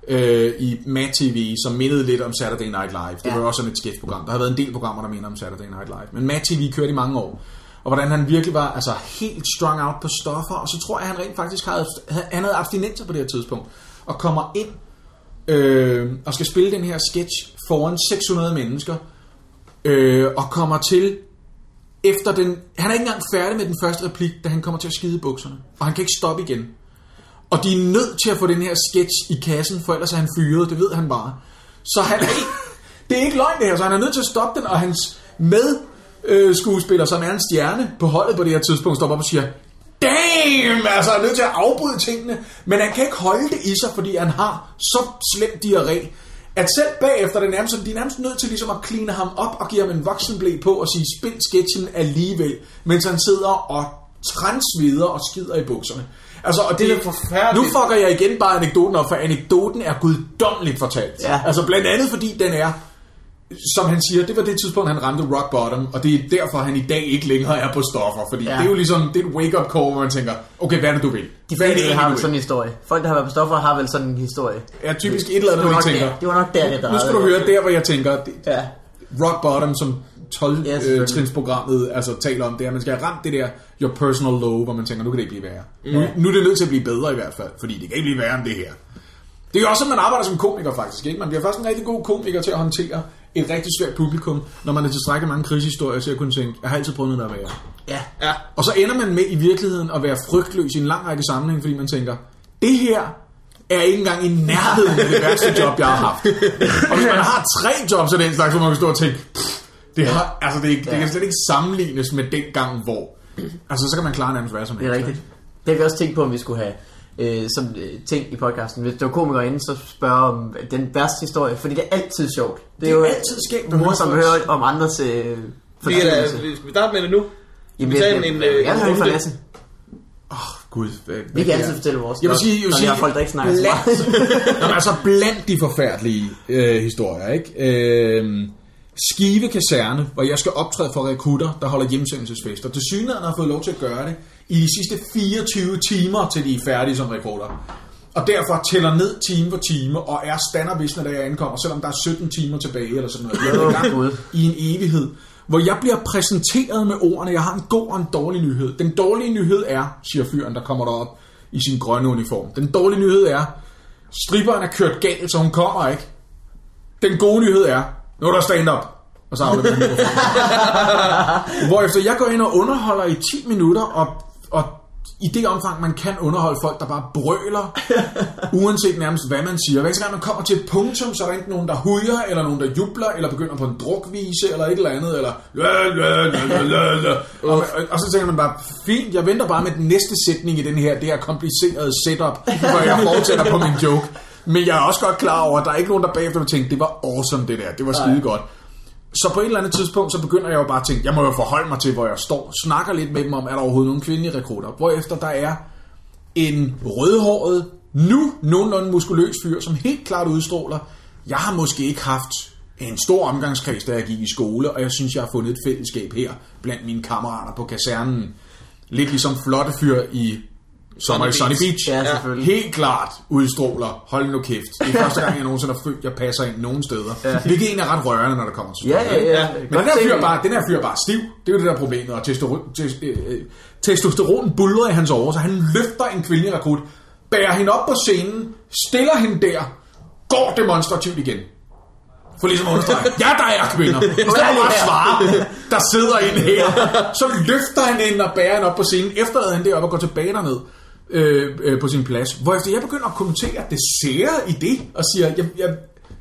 Øh, i Mad TV, som mindede lidt om Saturday Night Live. Det Ja. var også sådan et sketchprogram. Der har været en del programmer, der minder om Saturday Night Live. Men Mad TV kørte i mange år. Og hvordan han virkelig var altså, helt strung out på stoffer. Og så tror jeg, at han rent faktisk havde, han havde abstinenser på det her tidspunkt. Og kommer ind øh, og skal spille den her sketch foran 600 mennesker, øh, og kommer til efter den... Han er ikke engang færdig med den første replik, da han kommer til at skide i bukserne. Og han kan ikke stoppe igen. Og de er nødt til at få den her sketch i kassen, for ellers er han fyret, det ved han bare. Så han er det er ikke løgn det her, så han er nødt til at stoppe den, og hans med øh, skuespiller, som er en stjerne på holdet på det her tidspunkt, stopper op og siger, damn, altså han er nødt til at afbryde tingene, men han kan ikke holde det i sig, fordi han har så slem diarré, at selv bagefter det er nærmest, de er nærmest nødt til ligesom at kline ham op og give ham en voksenblæ på og sige, spil sketchen alligevel, mens han sidder og transvider og skider i bukserne. Altså, og det, Det er forfærdeligt. Nu fucker jeg igen bare anekdoten op, for anekdoten er guddommeligt fortalt. Ja. Altså blandt andet fordi den er, som han siger, det var det tidspunkt, han ramte rock bottom, og det er derfor, han i dag ikke længere er på stoffer. Fordi ja. Det er jo ligesom, det er et wake-up call, hvor man tænker, okay, hvad er det, du vil? De fleste har vel sådan en historie. Folk, der har været på stoffer, har vel sådan en historie. Ja, typisk et eller andet, Det hvor tænker, der- det var nok der, det nu skal du drejede. høre der, hvor jeg tænker, det, Ja. rock bottom, som Ja, selvfølgelig. 12-trinsprogrammet altså, taler om, det er, at man skal have ramt det der your personal low, hvor man tænker, nu kan det ikke blive værre. Nu, nu er det nødt til at blive bedre i hvert fald, fordi det kan ikke blive værre end det her. Det er jo også sådan, man arbejder som komiker faktisk. Ikke? Man bliver først en rigtig god komiker til at håndtere et rigtig svært publikum, når man er tilstrækkeligt mange krigshistorier, så jeg kunne tænke, jeg har altid prøvet noget, der er værre. Ja. Ja. Og så ender man med i virkeligheden at være frygtløs i en lang række sammenhæng, fordi man tænker, det her er ikke engang i nærheden af det værste job, jeg har haft. [LAUGHS] Og hvis man har tre jobs af den slags, så må man stå og tænke, "Pff, det, har, altså det, det kan slet ikke sammenlignes med den gang, hvor... Altså, så kan man klare nærmest hvad som Det er helst, rigtigt. Det har vi også tænkt på, om vi skulle have øh, som øh, ting i podcasten. Hvis der var komikere inde, så spørge om den værste historie, fordi det er altid sjovt. Det er, er jo altid skægt morsomt at høre om andres øh, Vi, er, vi skal vi starte med det nu? Jamen, vi tager jeg- en- en, jeg- øh, en høre fra runde. Lasse. Gud, hvad, Vi hvad kan det altid er. fortælle vores. Jeg vil sige, jeg vil sige har folk, der ikke snakker så blandt, meget. [LAUGHS] Nå, men altså blandt de forfærdelige øh, historier, ikke? Øh, Skive Kaserne, hvor jeg skal optræde for rekrutter, der holder hjemsendelsesfester. Til synligheden har fået lov til at gøre det i de sidste 24 timer, til de er færdige som rekrutter. Og derfor tæller ned time for time, og er standardvisende, da jeg ankommer, selvom der er 17 timer tilbage, eller sådan noget. Jeg er i gang i en evighed, hvor jeg bliver præsenteret med ordene, jeg har en god og en dårlig nyhed. Den dårlige nyhed er, siger fyren, der kommer derop i sin grønne uniform. Den dårlige nyhed er, stripperen er kørt galt, så hun kommer ikke. Den gode nyhed er, nu er der stand-up. Og så afleverer han. [LAUGHS] Hvorefter jeg går ind og underholder i 10 minutter, og, og i det omfang, man kan underholde folk, der bare brøler, [LAUGHS] uanset nærmest hvad man siger. Hver gang man kommer til et punktum, så er der enten nogen, der hujer, eller nogen, der jubler, eller begynder på en drukvise, eller et eller andet, eller... Og, og, og så tænker man bare, fint, jeg venter bare med den næste sætning i den her, det her komplicerede setup, hvor jeg fortsætter på min joke. Men jeg er også godt klar over, at der er ikke nogen, der bagefter vil tænke, det var awesome det der, det var skide godt. Så på et eller andet tidspunkt, så begynder jeg jo bare at tænke, jeg må jo forholde mig til, hvor jeg står. Snakker lidt med dem om, er der overhovedet nogen kvindelige rekrutter. Hvorefter der er en rødhåret, nu nogenlunde muskuløs fyr, som helt klart udstråler, jeg har måske ikke haft en stor omgangskreds, da jeg gik i skole, og jeg synes, jeg har fundet et fællesskab her blandt mine kammerater på kasernen. Lidt ligesom flotte fyr i Sommer i Sunny Beach. Ja, selvfølgelig. Helt klart udstråler, hold nu kæft. Det er første gang, jeg nogensinde har følt, jeg passer ind nogen steder. Ja. Hvilket egentlig er ret rørende, når der kommer til Ja, ja, ja. Men den her, fyr bare, den her fyr er bare stiv. Det er jo det der problemet. Og testosteron, øh, øh, testosteron bulrer i hans åre, så han løfter en kvindelig rekrut, bærer hende op på scenen, stiller hende der, går demonstrativt igen. For ligesom at understrege, ja, der er kvinder. I stedet for bare at svare, der sidder en her. Så løfter han hende og bærer hende op på scenen, efterlader hende deroppe og går tilbage derned øh, øh, på sin plads. Hvorefter jeg begynder at kommentere det sære i det, og siger, jeg, jeg,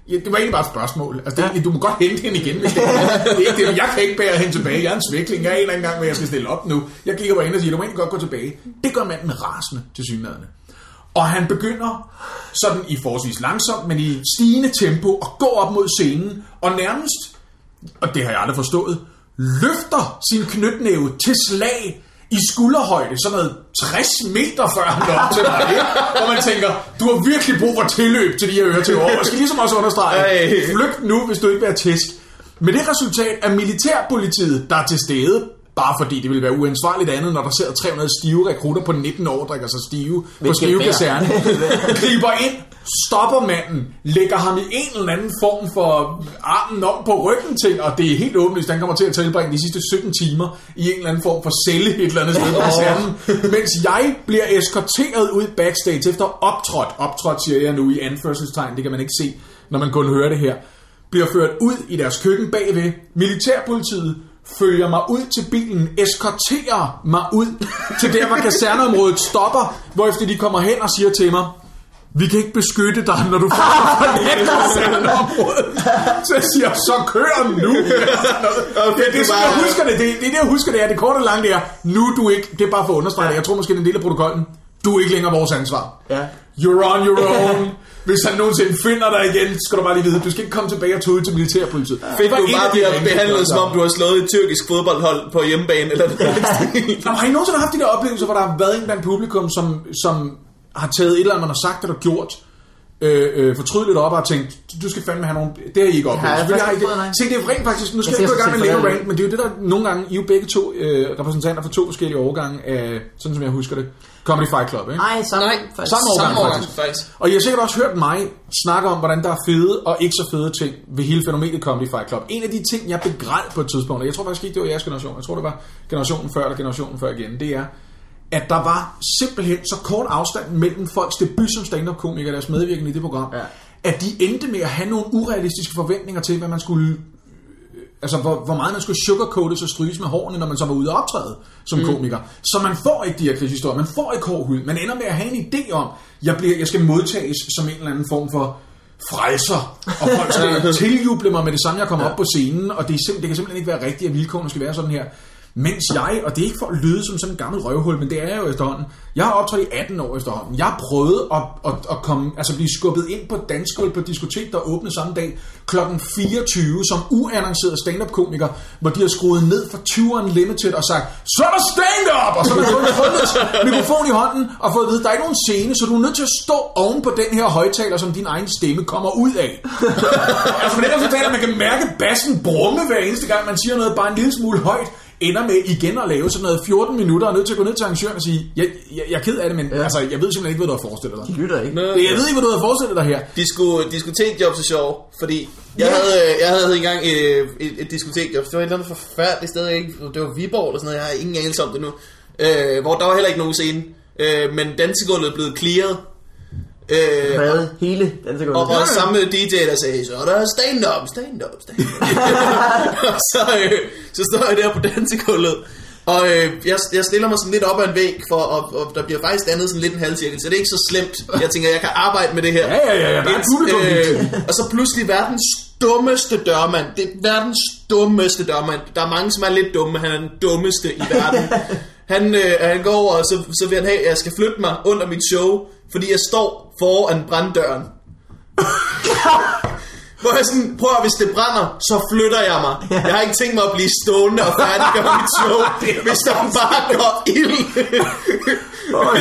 jeg, det var egentlig bare et spørgsmål. Altså, det, du må godt hente hende igen, hvis det er. det er ikke det. Jeg kan ikke bære hende tilbage. Jeg er en svækling. Jeg er en eller anden gang, hvor jeg skal stille op nu. Jeg kigger på hende og siger, du må egentlig godt gå tilbage. Det gør manden rasende til synlædende. Og han begynder sådan i forholdsvis langsomt, men i stigende tempo at gå op mod scenen, og nærmest, og det har jeg aldrig forstået, løfter sin knytnæve til slag i skulderhøjde, sådan noget 60 meter før han når op til mig? Hvor man tænker, du har virkelig brug for tilløb til de her øretæver. Og jeg skal ligesom også understrege, flygt nu, hvis du ikke vil have tæsk. Med det resultat er militærpolitiet, der er til stede, bare fordi det ville være uansvarligt andet, når der sidder 300 stive rekrutter på 19 år, drikker sig stive på Hvilket Skive vejr. Kaserne, [LAUGHS] griber ind, stopper manden, lægger ham i en eller anden form for armen om på ryggen til, og det er helt åbenlyst, han kommer til at tilbringe de sidste 17 timer i en eller anden form for celle et eller andet sted på kasernen, mens jeg bliver eskorteret ud backstage efter optrådt, optrådt siger jeg nu i anførselstegn, det kan man ikke se, når man kun hører det her, bliver ført ud i deres køkken bagved. Militærpolitiet følger mig ud til bilen, eskorterer mig ud til der, hvor kaserneområdet stopper, hvorefter de kommer hen og siger til mig, vi kan ikke beskytte dig, når du får kaserneområdet. Så jeg siger, så kør nu. [LAUGHS] Okay, det, sådan, jeg husker det. Det, det det, jeg husker det er. Det korte og lange det er, nu du ikke, det er bare for at understrege det. Jeg tror måske, det er en del af protokollen. Du er ikke længere vores ansvar. Ja. You're on your own. [LAUGHS] Hvis han nogensinde finder dig igen, skal du bare lige vide, du skal ikke komme tilbage og tage ud til militærpolitiet. Fedt, Det var du bare bliver behandlet, som om du har slået et tyrkisk fodboldhold på hjemmebane, eller noget. [LAUGHS] Jamen, har I nogensinde haft de der oplevelser, hvor der har været en blandt publikum, som, som har taget et eller andet, man har sagt eller gjort, øh, øh, fortrydeligt op og har tænkt, du skal fandme have nogle... Det har I ikke oplevet. jeg ikke prøvet, Se, det er rent faktisk... Nu skal Jeg jeg ikke gå i gang med forfærdeligt. rant, men det er jo det, der nogle gange... I er jo begge to øh, repræsentanter for to forskellige årgange af, sådan som jeg husker det, Comedy Fight Club, ikke? Nej, samme, Nej, faktisk. samme årgang, Samme årgang, faktisk. faktisk. Og I har sikkert også hørt mig snakke om, hvordan der er fede og ikke så fede ting ved hele fænomenet Comedy Fight Club. En af de ting, jeg begræd på et tidspunkt, og jeg tror faktisk ikke, det var jeres generation, jeg tror, det var generationen før eller generationen før igen, det er, at der var simpelthen så kort afstand mellem folks debut som stand-up-komikere og deres medvirkning i det program, Ja. at de endte med at have nogle urealistiske forventninger til, hvad man skulle altså hvor, hvor meget man skulle sugarcoates og stryges med hårene, når man så var ude og optræde som mm. komiker. Så man får ikke de her krigshistorier, man får ikke hård hud. Man ender med at have en idé om, jeg, bliver, jeg skal modtages som en eller anden form for frelser, og folk skal [LAUGHS] tiljuble mig med det samme, jeg kommer op på scenen, og det, er simpel, det kan simpelthen ikke være rigtigt, at vilkårene skal være sådan her. Mens jeg, og det er ikke for at lyde som sådan en gammel røvhul, men det er jeg jo efterhånden. Jeg har optrådt i 18 år efterhånden. Jeg har prøvet at, at, at komme, altså blive skubbet ind på danskgulv på et diskotek, der åbnede samme dag kl. 24 som uannonceret stand-up-komiker, hvor de har skruet ned for 20'eren Limited og sagt, så er der stand-up! Og så har man fået mikrofon i hånden og fået at vide, der er ikke nogen scene, så du er nødt til at stå oven på den her højtaler, som din egen stemme kommer ud af. [LAUGHS] altså for det resultat, at man kan mærke bassen brumme hver eneste gang, man siger noget bare en lille smule højt, ender med igen at lave sådan noget 14 minutter, og er nødt til at gå ned til arrangøren og sige, jeg, jeg, jeg er ked af det, men ja. altså, jeg ved simpelthen ikke, hvad du har forestillet dig. De lytter ikke. Nå. Jeg ved ikke, hvad du har forestillet dig her. De skulle diskotekjob så sjov, fordi jeg, Ja. havde, jeg havde engang et, et, et diskotekjob. Det var et eller andet forfærdeligt sted. jeg Ikke? Det var Viborg eller sådan noget. Jeg har ingen anelse om det nu. Øh, hvor der var heller ikke nogen scene. Øh, men dansegulvet er blevet clearet. Øh, Hvad? Hele dansegulvet. og, og samme DJ, der sagde, så er der stand-up, stand-up, stand-up. [LAUGHS] og så, øh, så står jeg der på dansegulvet, og øh, jeg, jeg stiller mig sådan lidt op ad en væg, for, og, og der bliver faktisk dannet sådan lidt en halvcirkel, så det er ikke så slemt. Jeg tænker, jeg kan arbejde med det her. Ja, ja, ja, ja, der er publikum øh, Og så pludselig verdens dummeste dørmand. Det er verdens dummeste dørmand. Der er mange, som er lidt dumme, han er den dummeste i verden. [LAUGHS] Han, øh, han går over, og så, så vil han have, at jeg skal flytte mig under mit show, fordi jeg står foran branddøren. [LAUGHS] Hvor jeg sådan, prøv at, hvis det brænder, så flytter jeg mig. Jeg har ikke tænkt mig at blive stående og færdiggøre mit show, [LAUGHS] hvis der bare går ild.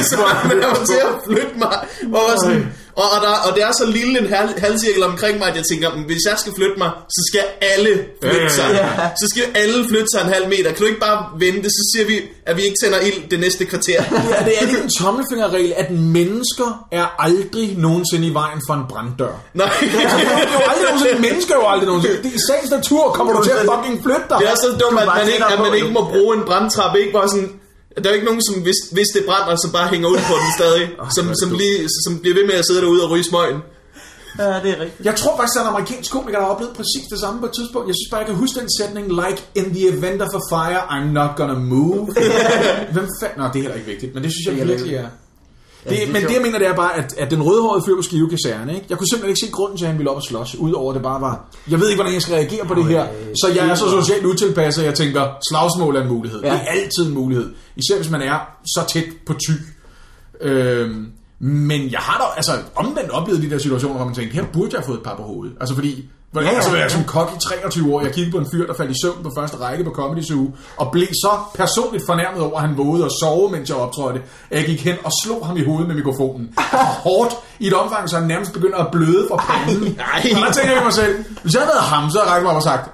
[LAUGHS] så man er jo til at flytte mig. Hvor jeg sådan, og, og, der, og det er så lille en hal, halvcirkel omkring mig, at jeg tænker, "Men hvis jeg skal flytte mig, så skal alle flytte sig. Ja. Så skal alle flytte sig en halv meter. Kan du ikke bare vente, så siger vi, at vi ikke tænder ild det næste kvarter. [LAUGHS] Ja, det er ikke en tommelfingerregel, at mennesker er aldrig nogensinde i vejen for en branddør. Nej. det er jo aldrig nogensinde, mennesker er jo aldrig nogensinde. Det, I sagens natur kommer du til at fucking flytte dig. Det er så dumt, Du at man ikke, at man ikke må bruge en brandtrappe. Ikke bare sådan, der er jo ikke nogen, som hvis, hvis det brænder, så bare hænger ud på den stadig. som, som, lige, som bliver ved med at sidde derude og ryge smøgen. Ja, det er rigtigt. Jeg tror faktisk, at der er en amerikansk komiker, der har oplevet præcis det samme på et tidspunkt. Jeg synes bare, jeg kan huske den sætning, like in the event of a fire, I'm not gonna move. [LAUGHS] Hvem fanden? Nå, det er heller ikke vigtigt, men det synes jeg Det er er. Ja, Det, det men det jeg mener, det er bare, at, at den rødhårede fyr på Skive Kaserne, ikke? jeg kunne simpelthen ikke se grunden til, at han ville op og slås, udover det bare var, jeg ved ikke, hvordan jeg skal reagere på det her, så jeg er så socialt utilpasset, jeg tænker, slagsmål er en mulighed. Ja. Det er altid en mulighed. Især hvis man er så tæt på ty. Øhm, men jeg har da altså omvendt oplevet de der situationer, hvor man tænker, her burde jeg have fået et par på hovedet. Altså fordi, ja, Ja, ja. ja. altså jeg som kok i 23 år, jeg kiggede på en fyr, der faldt i søvn på første række på Comedy Zoo, og blev så personligt fornærmet over, at han vågede og sove, mens jeg optrådte, at jeg gik hen og slog ham i hovedet med mikrofonen. [LAUGHS] Hårdt i et omfang, så han nærmest begynder at bløde fra panden. Ej. Og der tænker jeg mig selv, hvis jeg havde været ham, så havde jeg mig op og sagt,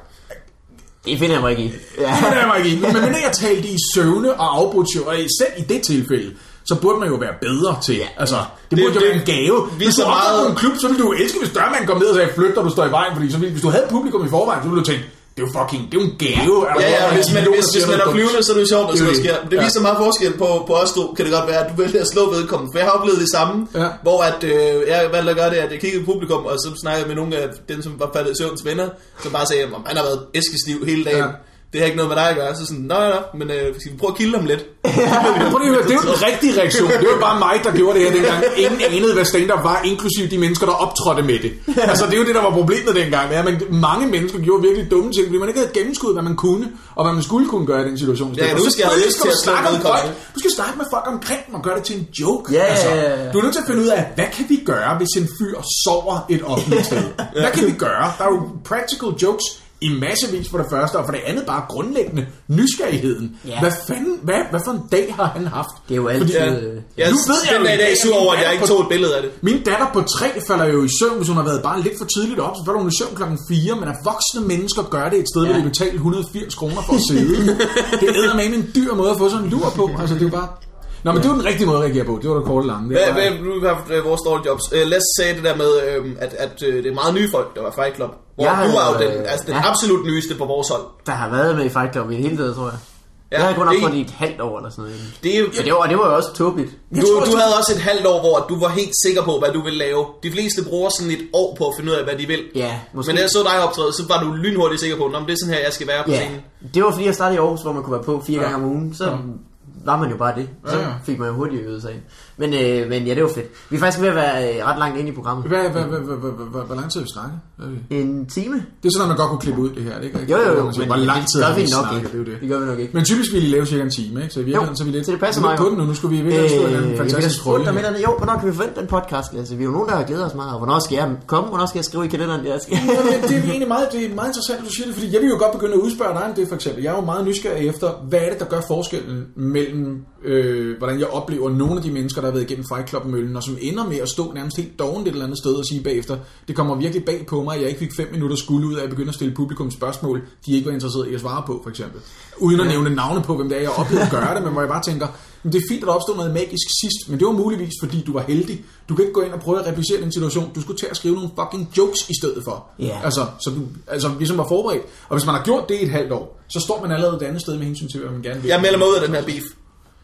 Det finder jeg mig ikke i. Ja. det finder jeg mig ikke i. [LAUGHS] Men når jeg talte i søvne og afbrudt og selv i det tilfælde, så burde man jo være bedre til. Altså, det burde Det- jo det være en gave. viser Hvis du meget- en klub, så ville du elske, hvis dørmanden kom ned og sagde, flyt dig, du står i vejen. Fordi så ville, hvis du havde publikum i forvejen, så ville du tænke, det er jo fucking, det er jo en gave. Ja, ja, nogen, hvis man, hvis, hvis man er flyvende, så er det jo sjovt, at Det det sker. det. Det Ja. viser meget forskel på, på os to, kan det godt være, at du vælger at slå vedkommende. For jeg har oplevet det samme, Ja. hvor at, øh, jeg valgte at gøre det, at jeg kiggede på publikum, og så snakkede jeg med nogle af dem, som var faldet i søvns venner, som bare sagde, at han har været æskestiv hele dagen. Ja. Det har ikke noget med dig at gøre. Så sådan, nå, nå, men øh, skal vi prøve at kilde ham lidt? [LAUGHS] [LAUGHS] Prøv lige at høre, det er jo den rigtige reaktion. Det var bare mig, der gjorde det her dengang. Ingen anede, hvad stand-up var, inklusiv de mennesker, der optrådte med det. Altså, det er jo det, der var problemet dengang. Ja, men mange mennesker gjorde virkelig dumme ting, fordi man ikke havde gennemskud, hvad man kunne, og hvad man skulle kunne gøre i den situation. Ja, jeg husker, jeg lyst til at snakke vedkommende. folk. Du skal snakke med folk omkring dem og gøre det til en joke. Ja, altså, ja, ja, ja. Du er nødt til at finde ud af, hvad kan vi gøre, hvis en fyr sover et offentligt sted? Hvad kan vi gøre? Der er jo practical jokes i massevis for det første, og for det andet bare grundlæggende nysgerrigheden. Ja. Hvad fanden, hvad, hvad for en dag har han haft? Det er jo altid... Ja. øh, Jeg Nu ved jeg jo i dag sur over, at jeg ikke tog et billede af det. Min datter på tre falder jo i søvn, hvis hun har været bare lidt for tidligt op, så falder hun i søvn klokken 4, men at voksne mennesker gør det et sted, ja. hvor de betaler 180 kroner for at sidde. [LAUGHS] det er med en dyr måde at få sådan en lur på. Altså, det er jo bare... Nå, men det var den rigtige måde at reagere på. Det var det korte lange. Det Hvad, hvad, nu har haft øh, vores dårlige jobs. Uh, Les sagde det der med, øh, at, at øh, det er meget nye folk, der var Fight Club. Hvor Jeg du er jo den, øh, altså, den ja. absolut nyeste på vores hold. Der har været med i Fight Club i hele taget, tror jeg. Ja, Ja, jeg har kun nok det- fået det i et halvt år eller sådan noget. Det er jo, Men det var, det var jo også tåbeligt. du, tror du havde også et halvt år, hvor du var helt sikker på, hvad du ville lave. De fleste bruger sådan et år på at finde ud af, hvad de vil. Ja, måske. Men da jeg så dig optræde, så var du lynhurtigt sikker på, at det er sådan her, jeg skal være på Ja, scenen. det var fordi jeg startede i Aarhus, hvor man kunne være på fire gange om ugen. Så var man jo bare det. Så Ja, ja. fik man jo hurtigt øvet sig ind. Men, øh, men ja, det var fedt. Vi er faktisk ved at være øh, ret langt inde i programmet. hvad, hvad, hvad, hvad, hvad, hvad, hvor lang tid vi vi? En time? Det er sådan, at man godt kunne klippe ud det her, er ikke? Jo, jo, jo. Men Hvor lang tid har vi vi nok snakket? ikke. Det er det. Det gør vi nok ikke. Men typisk vil I lave cirka en time, ikke? Så i virkeligheden, så vi lidt, så det passer vi er mig på den nu. Nu skulle vi i virkeligheden Øh, fantastiske spurgte rolle. den. Jo, hvornår kan vi forvente den podcast, Lasse? Vi er jo nogen, der har glædet os meget. Og hvornår skal jeg komme? Hvornår skal jeg skrive i kalenderen, det jeg skal? Det er egentlig meget, det er meget interessant, at du siger det, fordi jeg vil jo godt begynde at udspørge dig om det, for eksempel. Jeg er jo meget nysgerrig efter, hvad er det, der gør forskellen mellem, øh, hvordan jeg oplever nogle af de mennesker, der har været igennem Fight Club-møllen, og som ender med at stå nærmest helt doven et eller andet sted og sige bagefter, det kommer virkelig bag på mig, at jeg ikke fik fem minutter skuld ud af at begynde at stille publikum spørgsmål, de ikke var interesseret i at svare på, for eksempel. Uden at nævne navne på, hvem det er, jeg oplevede at gøre det, men hvor jeg bare tænker, men det er fint, at der opstod noget magisk sidst, men det var muligvis, fordi du var heldig. Du kan ikke gå ind og prøve at replicere den situation. Du skulle til at skrive nogle fucking jokes i stedet for. Ja. Altså, så du altså, ligesom var forberedt. Og hvis man har gjort det i et halvt år, så står man allerede et andet sted med hensyn til, hvad man gerne vil. Jeg melder mig ud af den her beef.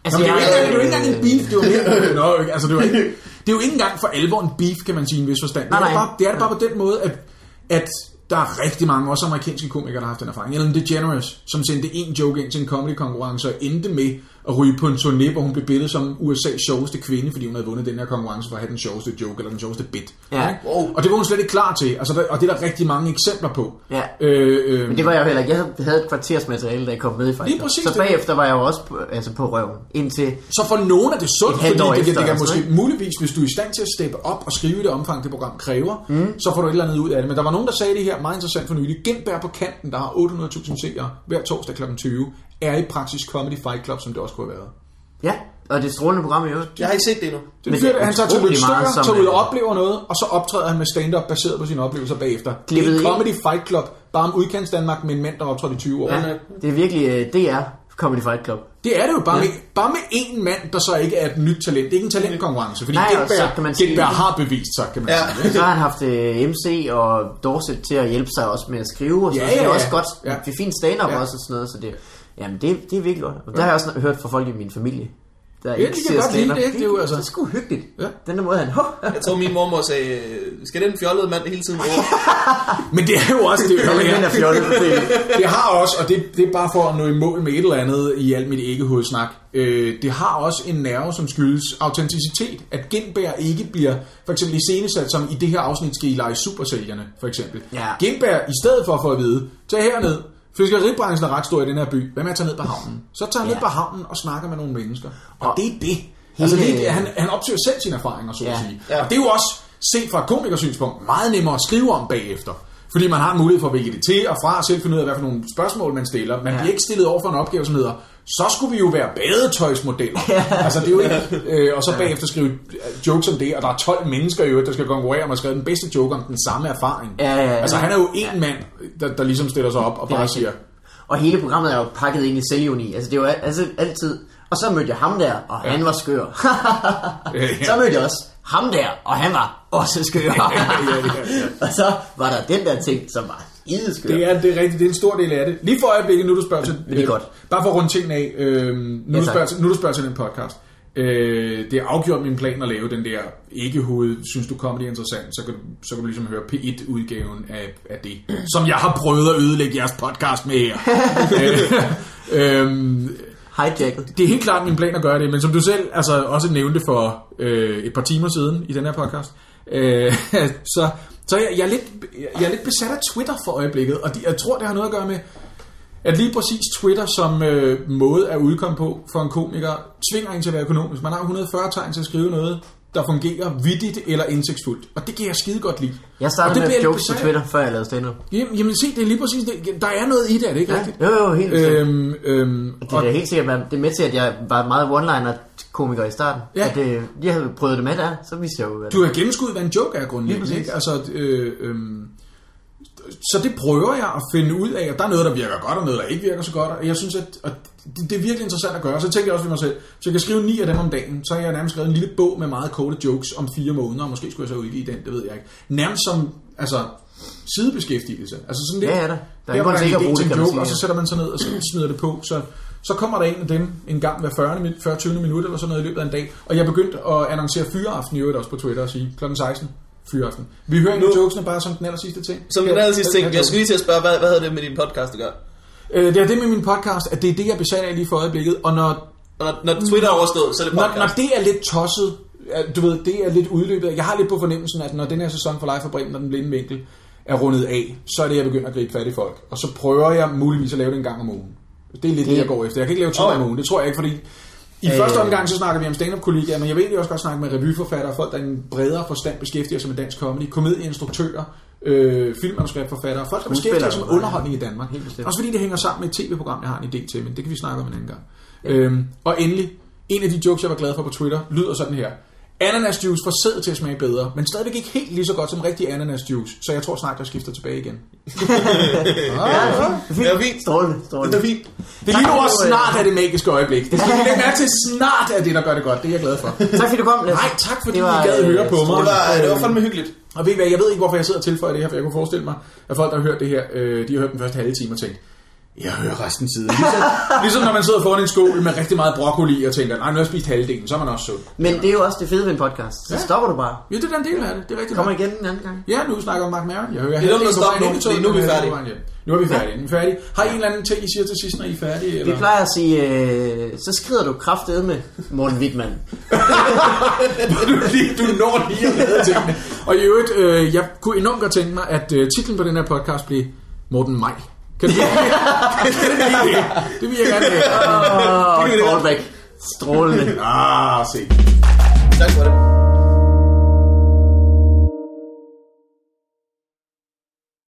Nå, men det, er jo ikke, jeg- det er jo ikke engang en beef, det er jo mere, [LAUGHS] Nå, ikke, altså, det, er jo ikke, det er jo ikke engang for alvor en beef, kan man sige i en vis forstand. Det er, Nej, det nej. bare, det er det bare på den måde, at, at der er rigtig mange, også amerikanske komikere, der har haft den erfaring. Ellen DeGeneres, som sendte en joke ind til en comedy-konkurrence og endte med at ryge på en turné, hvor hun blev billedet som USA's sjoveste kvinde, fordi hun havde vundet den her konkurrence for at have den sjoveste joke eller den sjoveste bit. Ja. Ikke? Og det var hun slet ikke klar til, altså, der, og det er der rigtig mange eksempler på. Ja. Øh, øh, Men det var jeg jo heller ikke. Jeg havde et kvarters materiale, da jeg kom med i Lige Club. præcis Så bagefter var jeg jo også på, altså på røven. Indtil... Så for nogen er det sundt, fordi det, det, det kan sådan måske muligvis, hvis du er i stand til at steppe op og skrive det omfang, det program kræver, mm. så får du et eller andet ud af det. Men der var nogen, der sagde det her meget interessant for nylig. Gentberg på kanten, der har 800.000 seere hver torsdag kl. 20, er i praksis Comedy Fight Club, som det også kunne have været. Ja, og det er et strålende program i øvrigt. Jeg har ikke set det endnu. Det er Men fedt, det er at han tager til som, tager ud og øh, oplever noget, og så optræder han med stand-up baseret på sine oplevelser bagefter. Det er. Comedy Fight Club, bare om udkants Danmark med en mand, der har optrådt i 20 år. Ja, det er virkelig uh, DR Comedy Fight Club. Det er det jo bare, Ja. med, bare med én mand, der så ikke er et nyt talent. Det er ikke en talentkonkurrence, fordi Nej, og så kan Gentberg, man sige- Gentberg har bevist sig, kan man Ja. sige. Så har han haft uh, MC og Dorset til at hjælpe sig også med at skrive og sådan Ja, noget. Så det er ja, også godt. Ja. Det er fint stand-up Ja. også og sådan noget. Så det, jamen, det, det er virkelig godt. Og der har jeg også hørt fra folk i min familie. Der Ja, de kan ser stand-up. det, det er jo altså- Det er sgu hyggeligt. Ja. Den der måde, han... Jeg tror, min mormor sagde, skal den fjollede mand hele tiden råbe? [LAUGHS] Men det er jo også det, Ja, men den er fjollet. Det, [LAUGHS] det har også, og det, det er bare for at nå i mål med et eller andet i alt mit ikke-hovedsnak, øh, det har også en nerve, som skyldes autenticitet. At Gindberg ikke bliver, for eksempel iscenesat, som i det her afsnit skal I lege supersælgerne, for eksempel. Ja. Gindberg, i stedet for at få at vide, tag herned, fiskeribranchen er ret stor i den her by, hvad med at tage ned på havnen? Så tager han Ja. ned på havnen og snakker med nogle mennesker. Og, Og det er det. Altså, det er, han, han opsøger selv sine erfaringer, så at Ja. sige. Ja. Og det er jo også, set fra et komikersynspunkt, meget nemmere at skrive om bagefter. Fordi man har en mulighed for at vælge det til og fra, og selv finde ud af, hvad for nogle spørgsmål man stiller. Man Ja. ja. bliver ikke stillet over for en opgave, som hedder, så skulle vi jo være badetøjsmodeller. altså, det er jo ikke, øh, og så bagefter skrive øh, jokes om det, og der er 12 mennesker i øvrigt, der skal konkurrere om at skrive den bedste joke om den samme erfaring. Ja, ja, ja. Altså, han er jo en mand, der, der ligesom stiller sig op og bare siger, Og hele programmet er jo pakket ind i selvjuni. Altså det er jo al- altså, altid... Og så mødte jeg ham der, og han var skør. [LAUGHS] Så mødte jeg også ham der, og han var også skør. ja, ja, ja. [LAUGHS] og så var der den der ting, som var skideskør. Det er, det er rigtigt, det er en stor del af det. Lige for øjeblikket, nu du spørger til... Det er godt. Bare for at runde tingene af, øh, nu, Ja, du spørger til, nu du spørger til den podcast. Øh, det er afgjort min plan at lave den der ikke hoved, synes du comedy er interessant, så kan, du, så kan du ligesom høre P1-udgaven af, af det, som jeg har prøvet at ødelægge jeres podcast med her. [LAUGHS] øh, øhm, Hijacket. det er helt klart min plan at gøre det, men som du selv altså, også nævnte for øh, et par timer siden i den her podcast, øh, [LAUGHS] så, så jeg, jeg, er lidt, jeg er lidt besat af Twitter for øjeblikket, og de, jeg tror, det har noget at gøre med, at lige præcis Twitter som øh, måde at udkomme på for en komiker, tvinger en til at være økonomisk. Man har 140 tegn til at skrive noget, der fungerer vittigt eller indsigtsfuldt. Og det kan jeg skide godt lide. Jeg Og startede det med jokes på. Twitter, før jeg lavede stand-up. Jamen, jamen se, det er lige præcis det. Der er noget i det, er det ikke Ja, rigtigt? jo, jo, helt bestemt. Øhm, øhm, Det er da helt sikkert, det er med til, at jeg var meget one-liner komiker i starten. Ja. At øh, jeg havde prøvet det med der, så vidste jeg jo, hvad Du har gennemskuddet, hvad en joke er grundlæggende. Ikke? Altså, øh, øh, så det prøver jeg at finde ud af, og der er noget, der virker godt, og noget, der ikke virker så godt, og jeg synes, at, at det, det er virkelig interessant at gøre. Så tænker jeg også ved mig selv, så jeg kan skrive ni af dem om dagen, så har jeg nærmest skrevet en lille bog med meget korte jokes om fire måneder, og måske skulle jeg så udgive den, det ved jeg ikke. Nærmest som, altså, sidebeskæftigelse. Altså sådan lidt, Ja, ja da. Der er der, der er en idé til en joke, og så sætter man sig ned og smider det på, så, så kommer der en af dem en gang hver 40, min- 40 20 minutter eller sådan noget i løbet af en dag. Og jeg begyndte at annoncere fyreaften i øvrigt også på Twitter og sige kl. 16 fyreaften. Vi hører Nu- jokesene bare som den aller sidste ting. Som den aller sidste ting, jeg skulle lige til at spørge, hvad, hvad havde det med din podcast at gøre? Øh, det er det med min podcast, at det er det, jeg besat af lige for øjeblikket. Og når, Og når, når Twitter er overstået, så er det når, podcast. når det er lidt tosset, du ved, det er lidt udløbet. Jeg har lidt på fornemmelsen, at når den her sæson for Life for Bremen og den blinde vinkel er rundet af, så er det, jeg begynder at gribe fat i folk. Og så prøver jeg muligvis at lave det en gang om ugen. Det er lidt det, Det- jeg går efter. Jeg kan ikke lave to Okay. om ugen, det tror jeg ikke, fordi i Øh. første omgang så snakker vi om stand-up kollegaer, men jeg vil egentlig også godt snakke med revyforfattere, folk der i en bredere forstand beskæftiger sig med dansk comedy, komedieinstruktører, øh, filmmanuskriptforfattere, folk der beskæftiger sig med underholdning i Danmark. Helt bestemt. Også fordi det hænger sammen med et tv-program, jeg har en idé til, men det kan vi snakke om en anden gang. Øhm, og endelig, en af de jokes, jeg var glad for på Twitter, lyder sådan her. Ananas juice får sæd til at smage bedre, men stadigvæk ikke helt lige så godt som rigtig ananas juice, så jeg tror snart, jeg skifter tilbage igen. [LAUGHS] Ja, fint. Det er fint. Strålende, Det strålende. er fint. Det er lige ord snart er det magiske øjeblik. Det skal vi lægge mærke til. Snart er det, der gør det godt. Det er jeg glad for. Tak fordi du kom, Lasse. Nej, tak fordi Det var, I gad øh, høre på mig. Det var, det var fandme hyggeligt. Og ved I hvad, jeg ved ikke, hvorfor jeg sidder og tilføjer det her, for jeg kunne forestille mig, at folk, der har hørt det her, øh, de har hørt den første halve time og tænkt, jeg hører resten siden. Ligesom, [LAUGHS] ligesom når man sidder foran en skål med rigtig meget broccoli og tænker, nej, nu har jeg spist halvdelen, så er man også sund. Men det er jo også det fede ved en podcast. Så Ja. stopper du bare. Ja, det er den del af det. Det er rigtigt. Kommer igen en anden gang. Ja, nu snakker vi om Mark Maron. Jeg hører Det er dumt at stoppe nu, nu er vi færdige. Nu er vi færdige. Nu er vi færdige. Har I en eller anden ting, I siger til sidst, når I er færdige? Vi Eller? plejer at sige, øh, så skrider du kraftedet med Morten Wigman. [LAUGHS] du, lige, du når lige at redde tingene. Og i øvrigt, øh, jeg kunne enormt godt tænke mig, at øh, titlen på den her podcast blev Morten Maj. Kan du blive det? Det vil jeg gerne have. Åh, oh, callback. Strålende. Ah, se. Tak for det.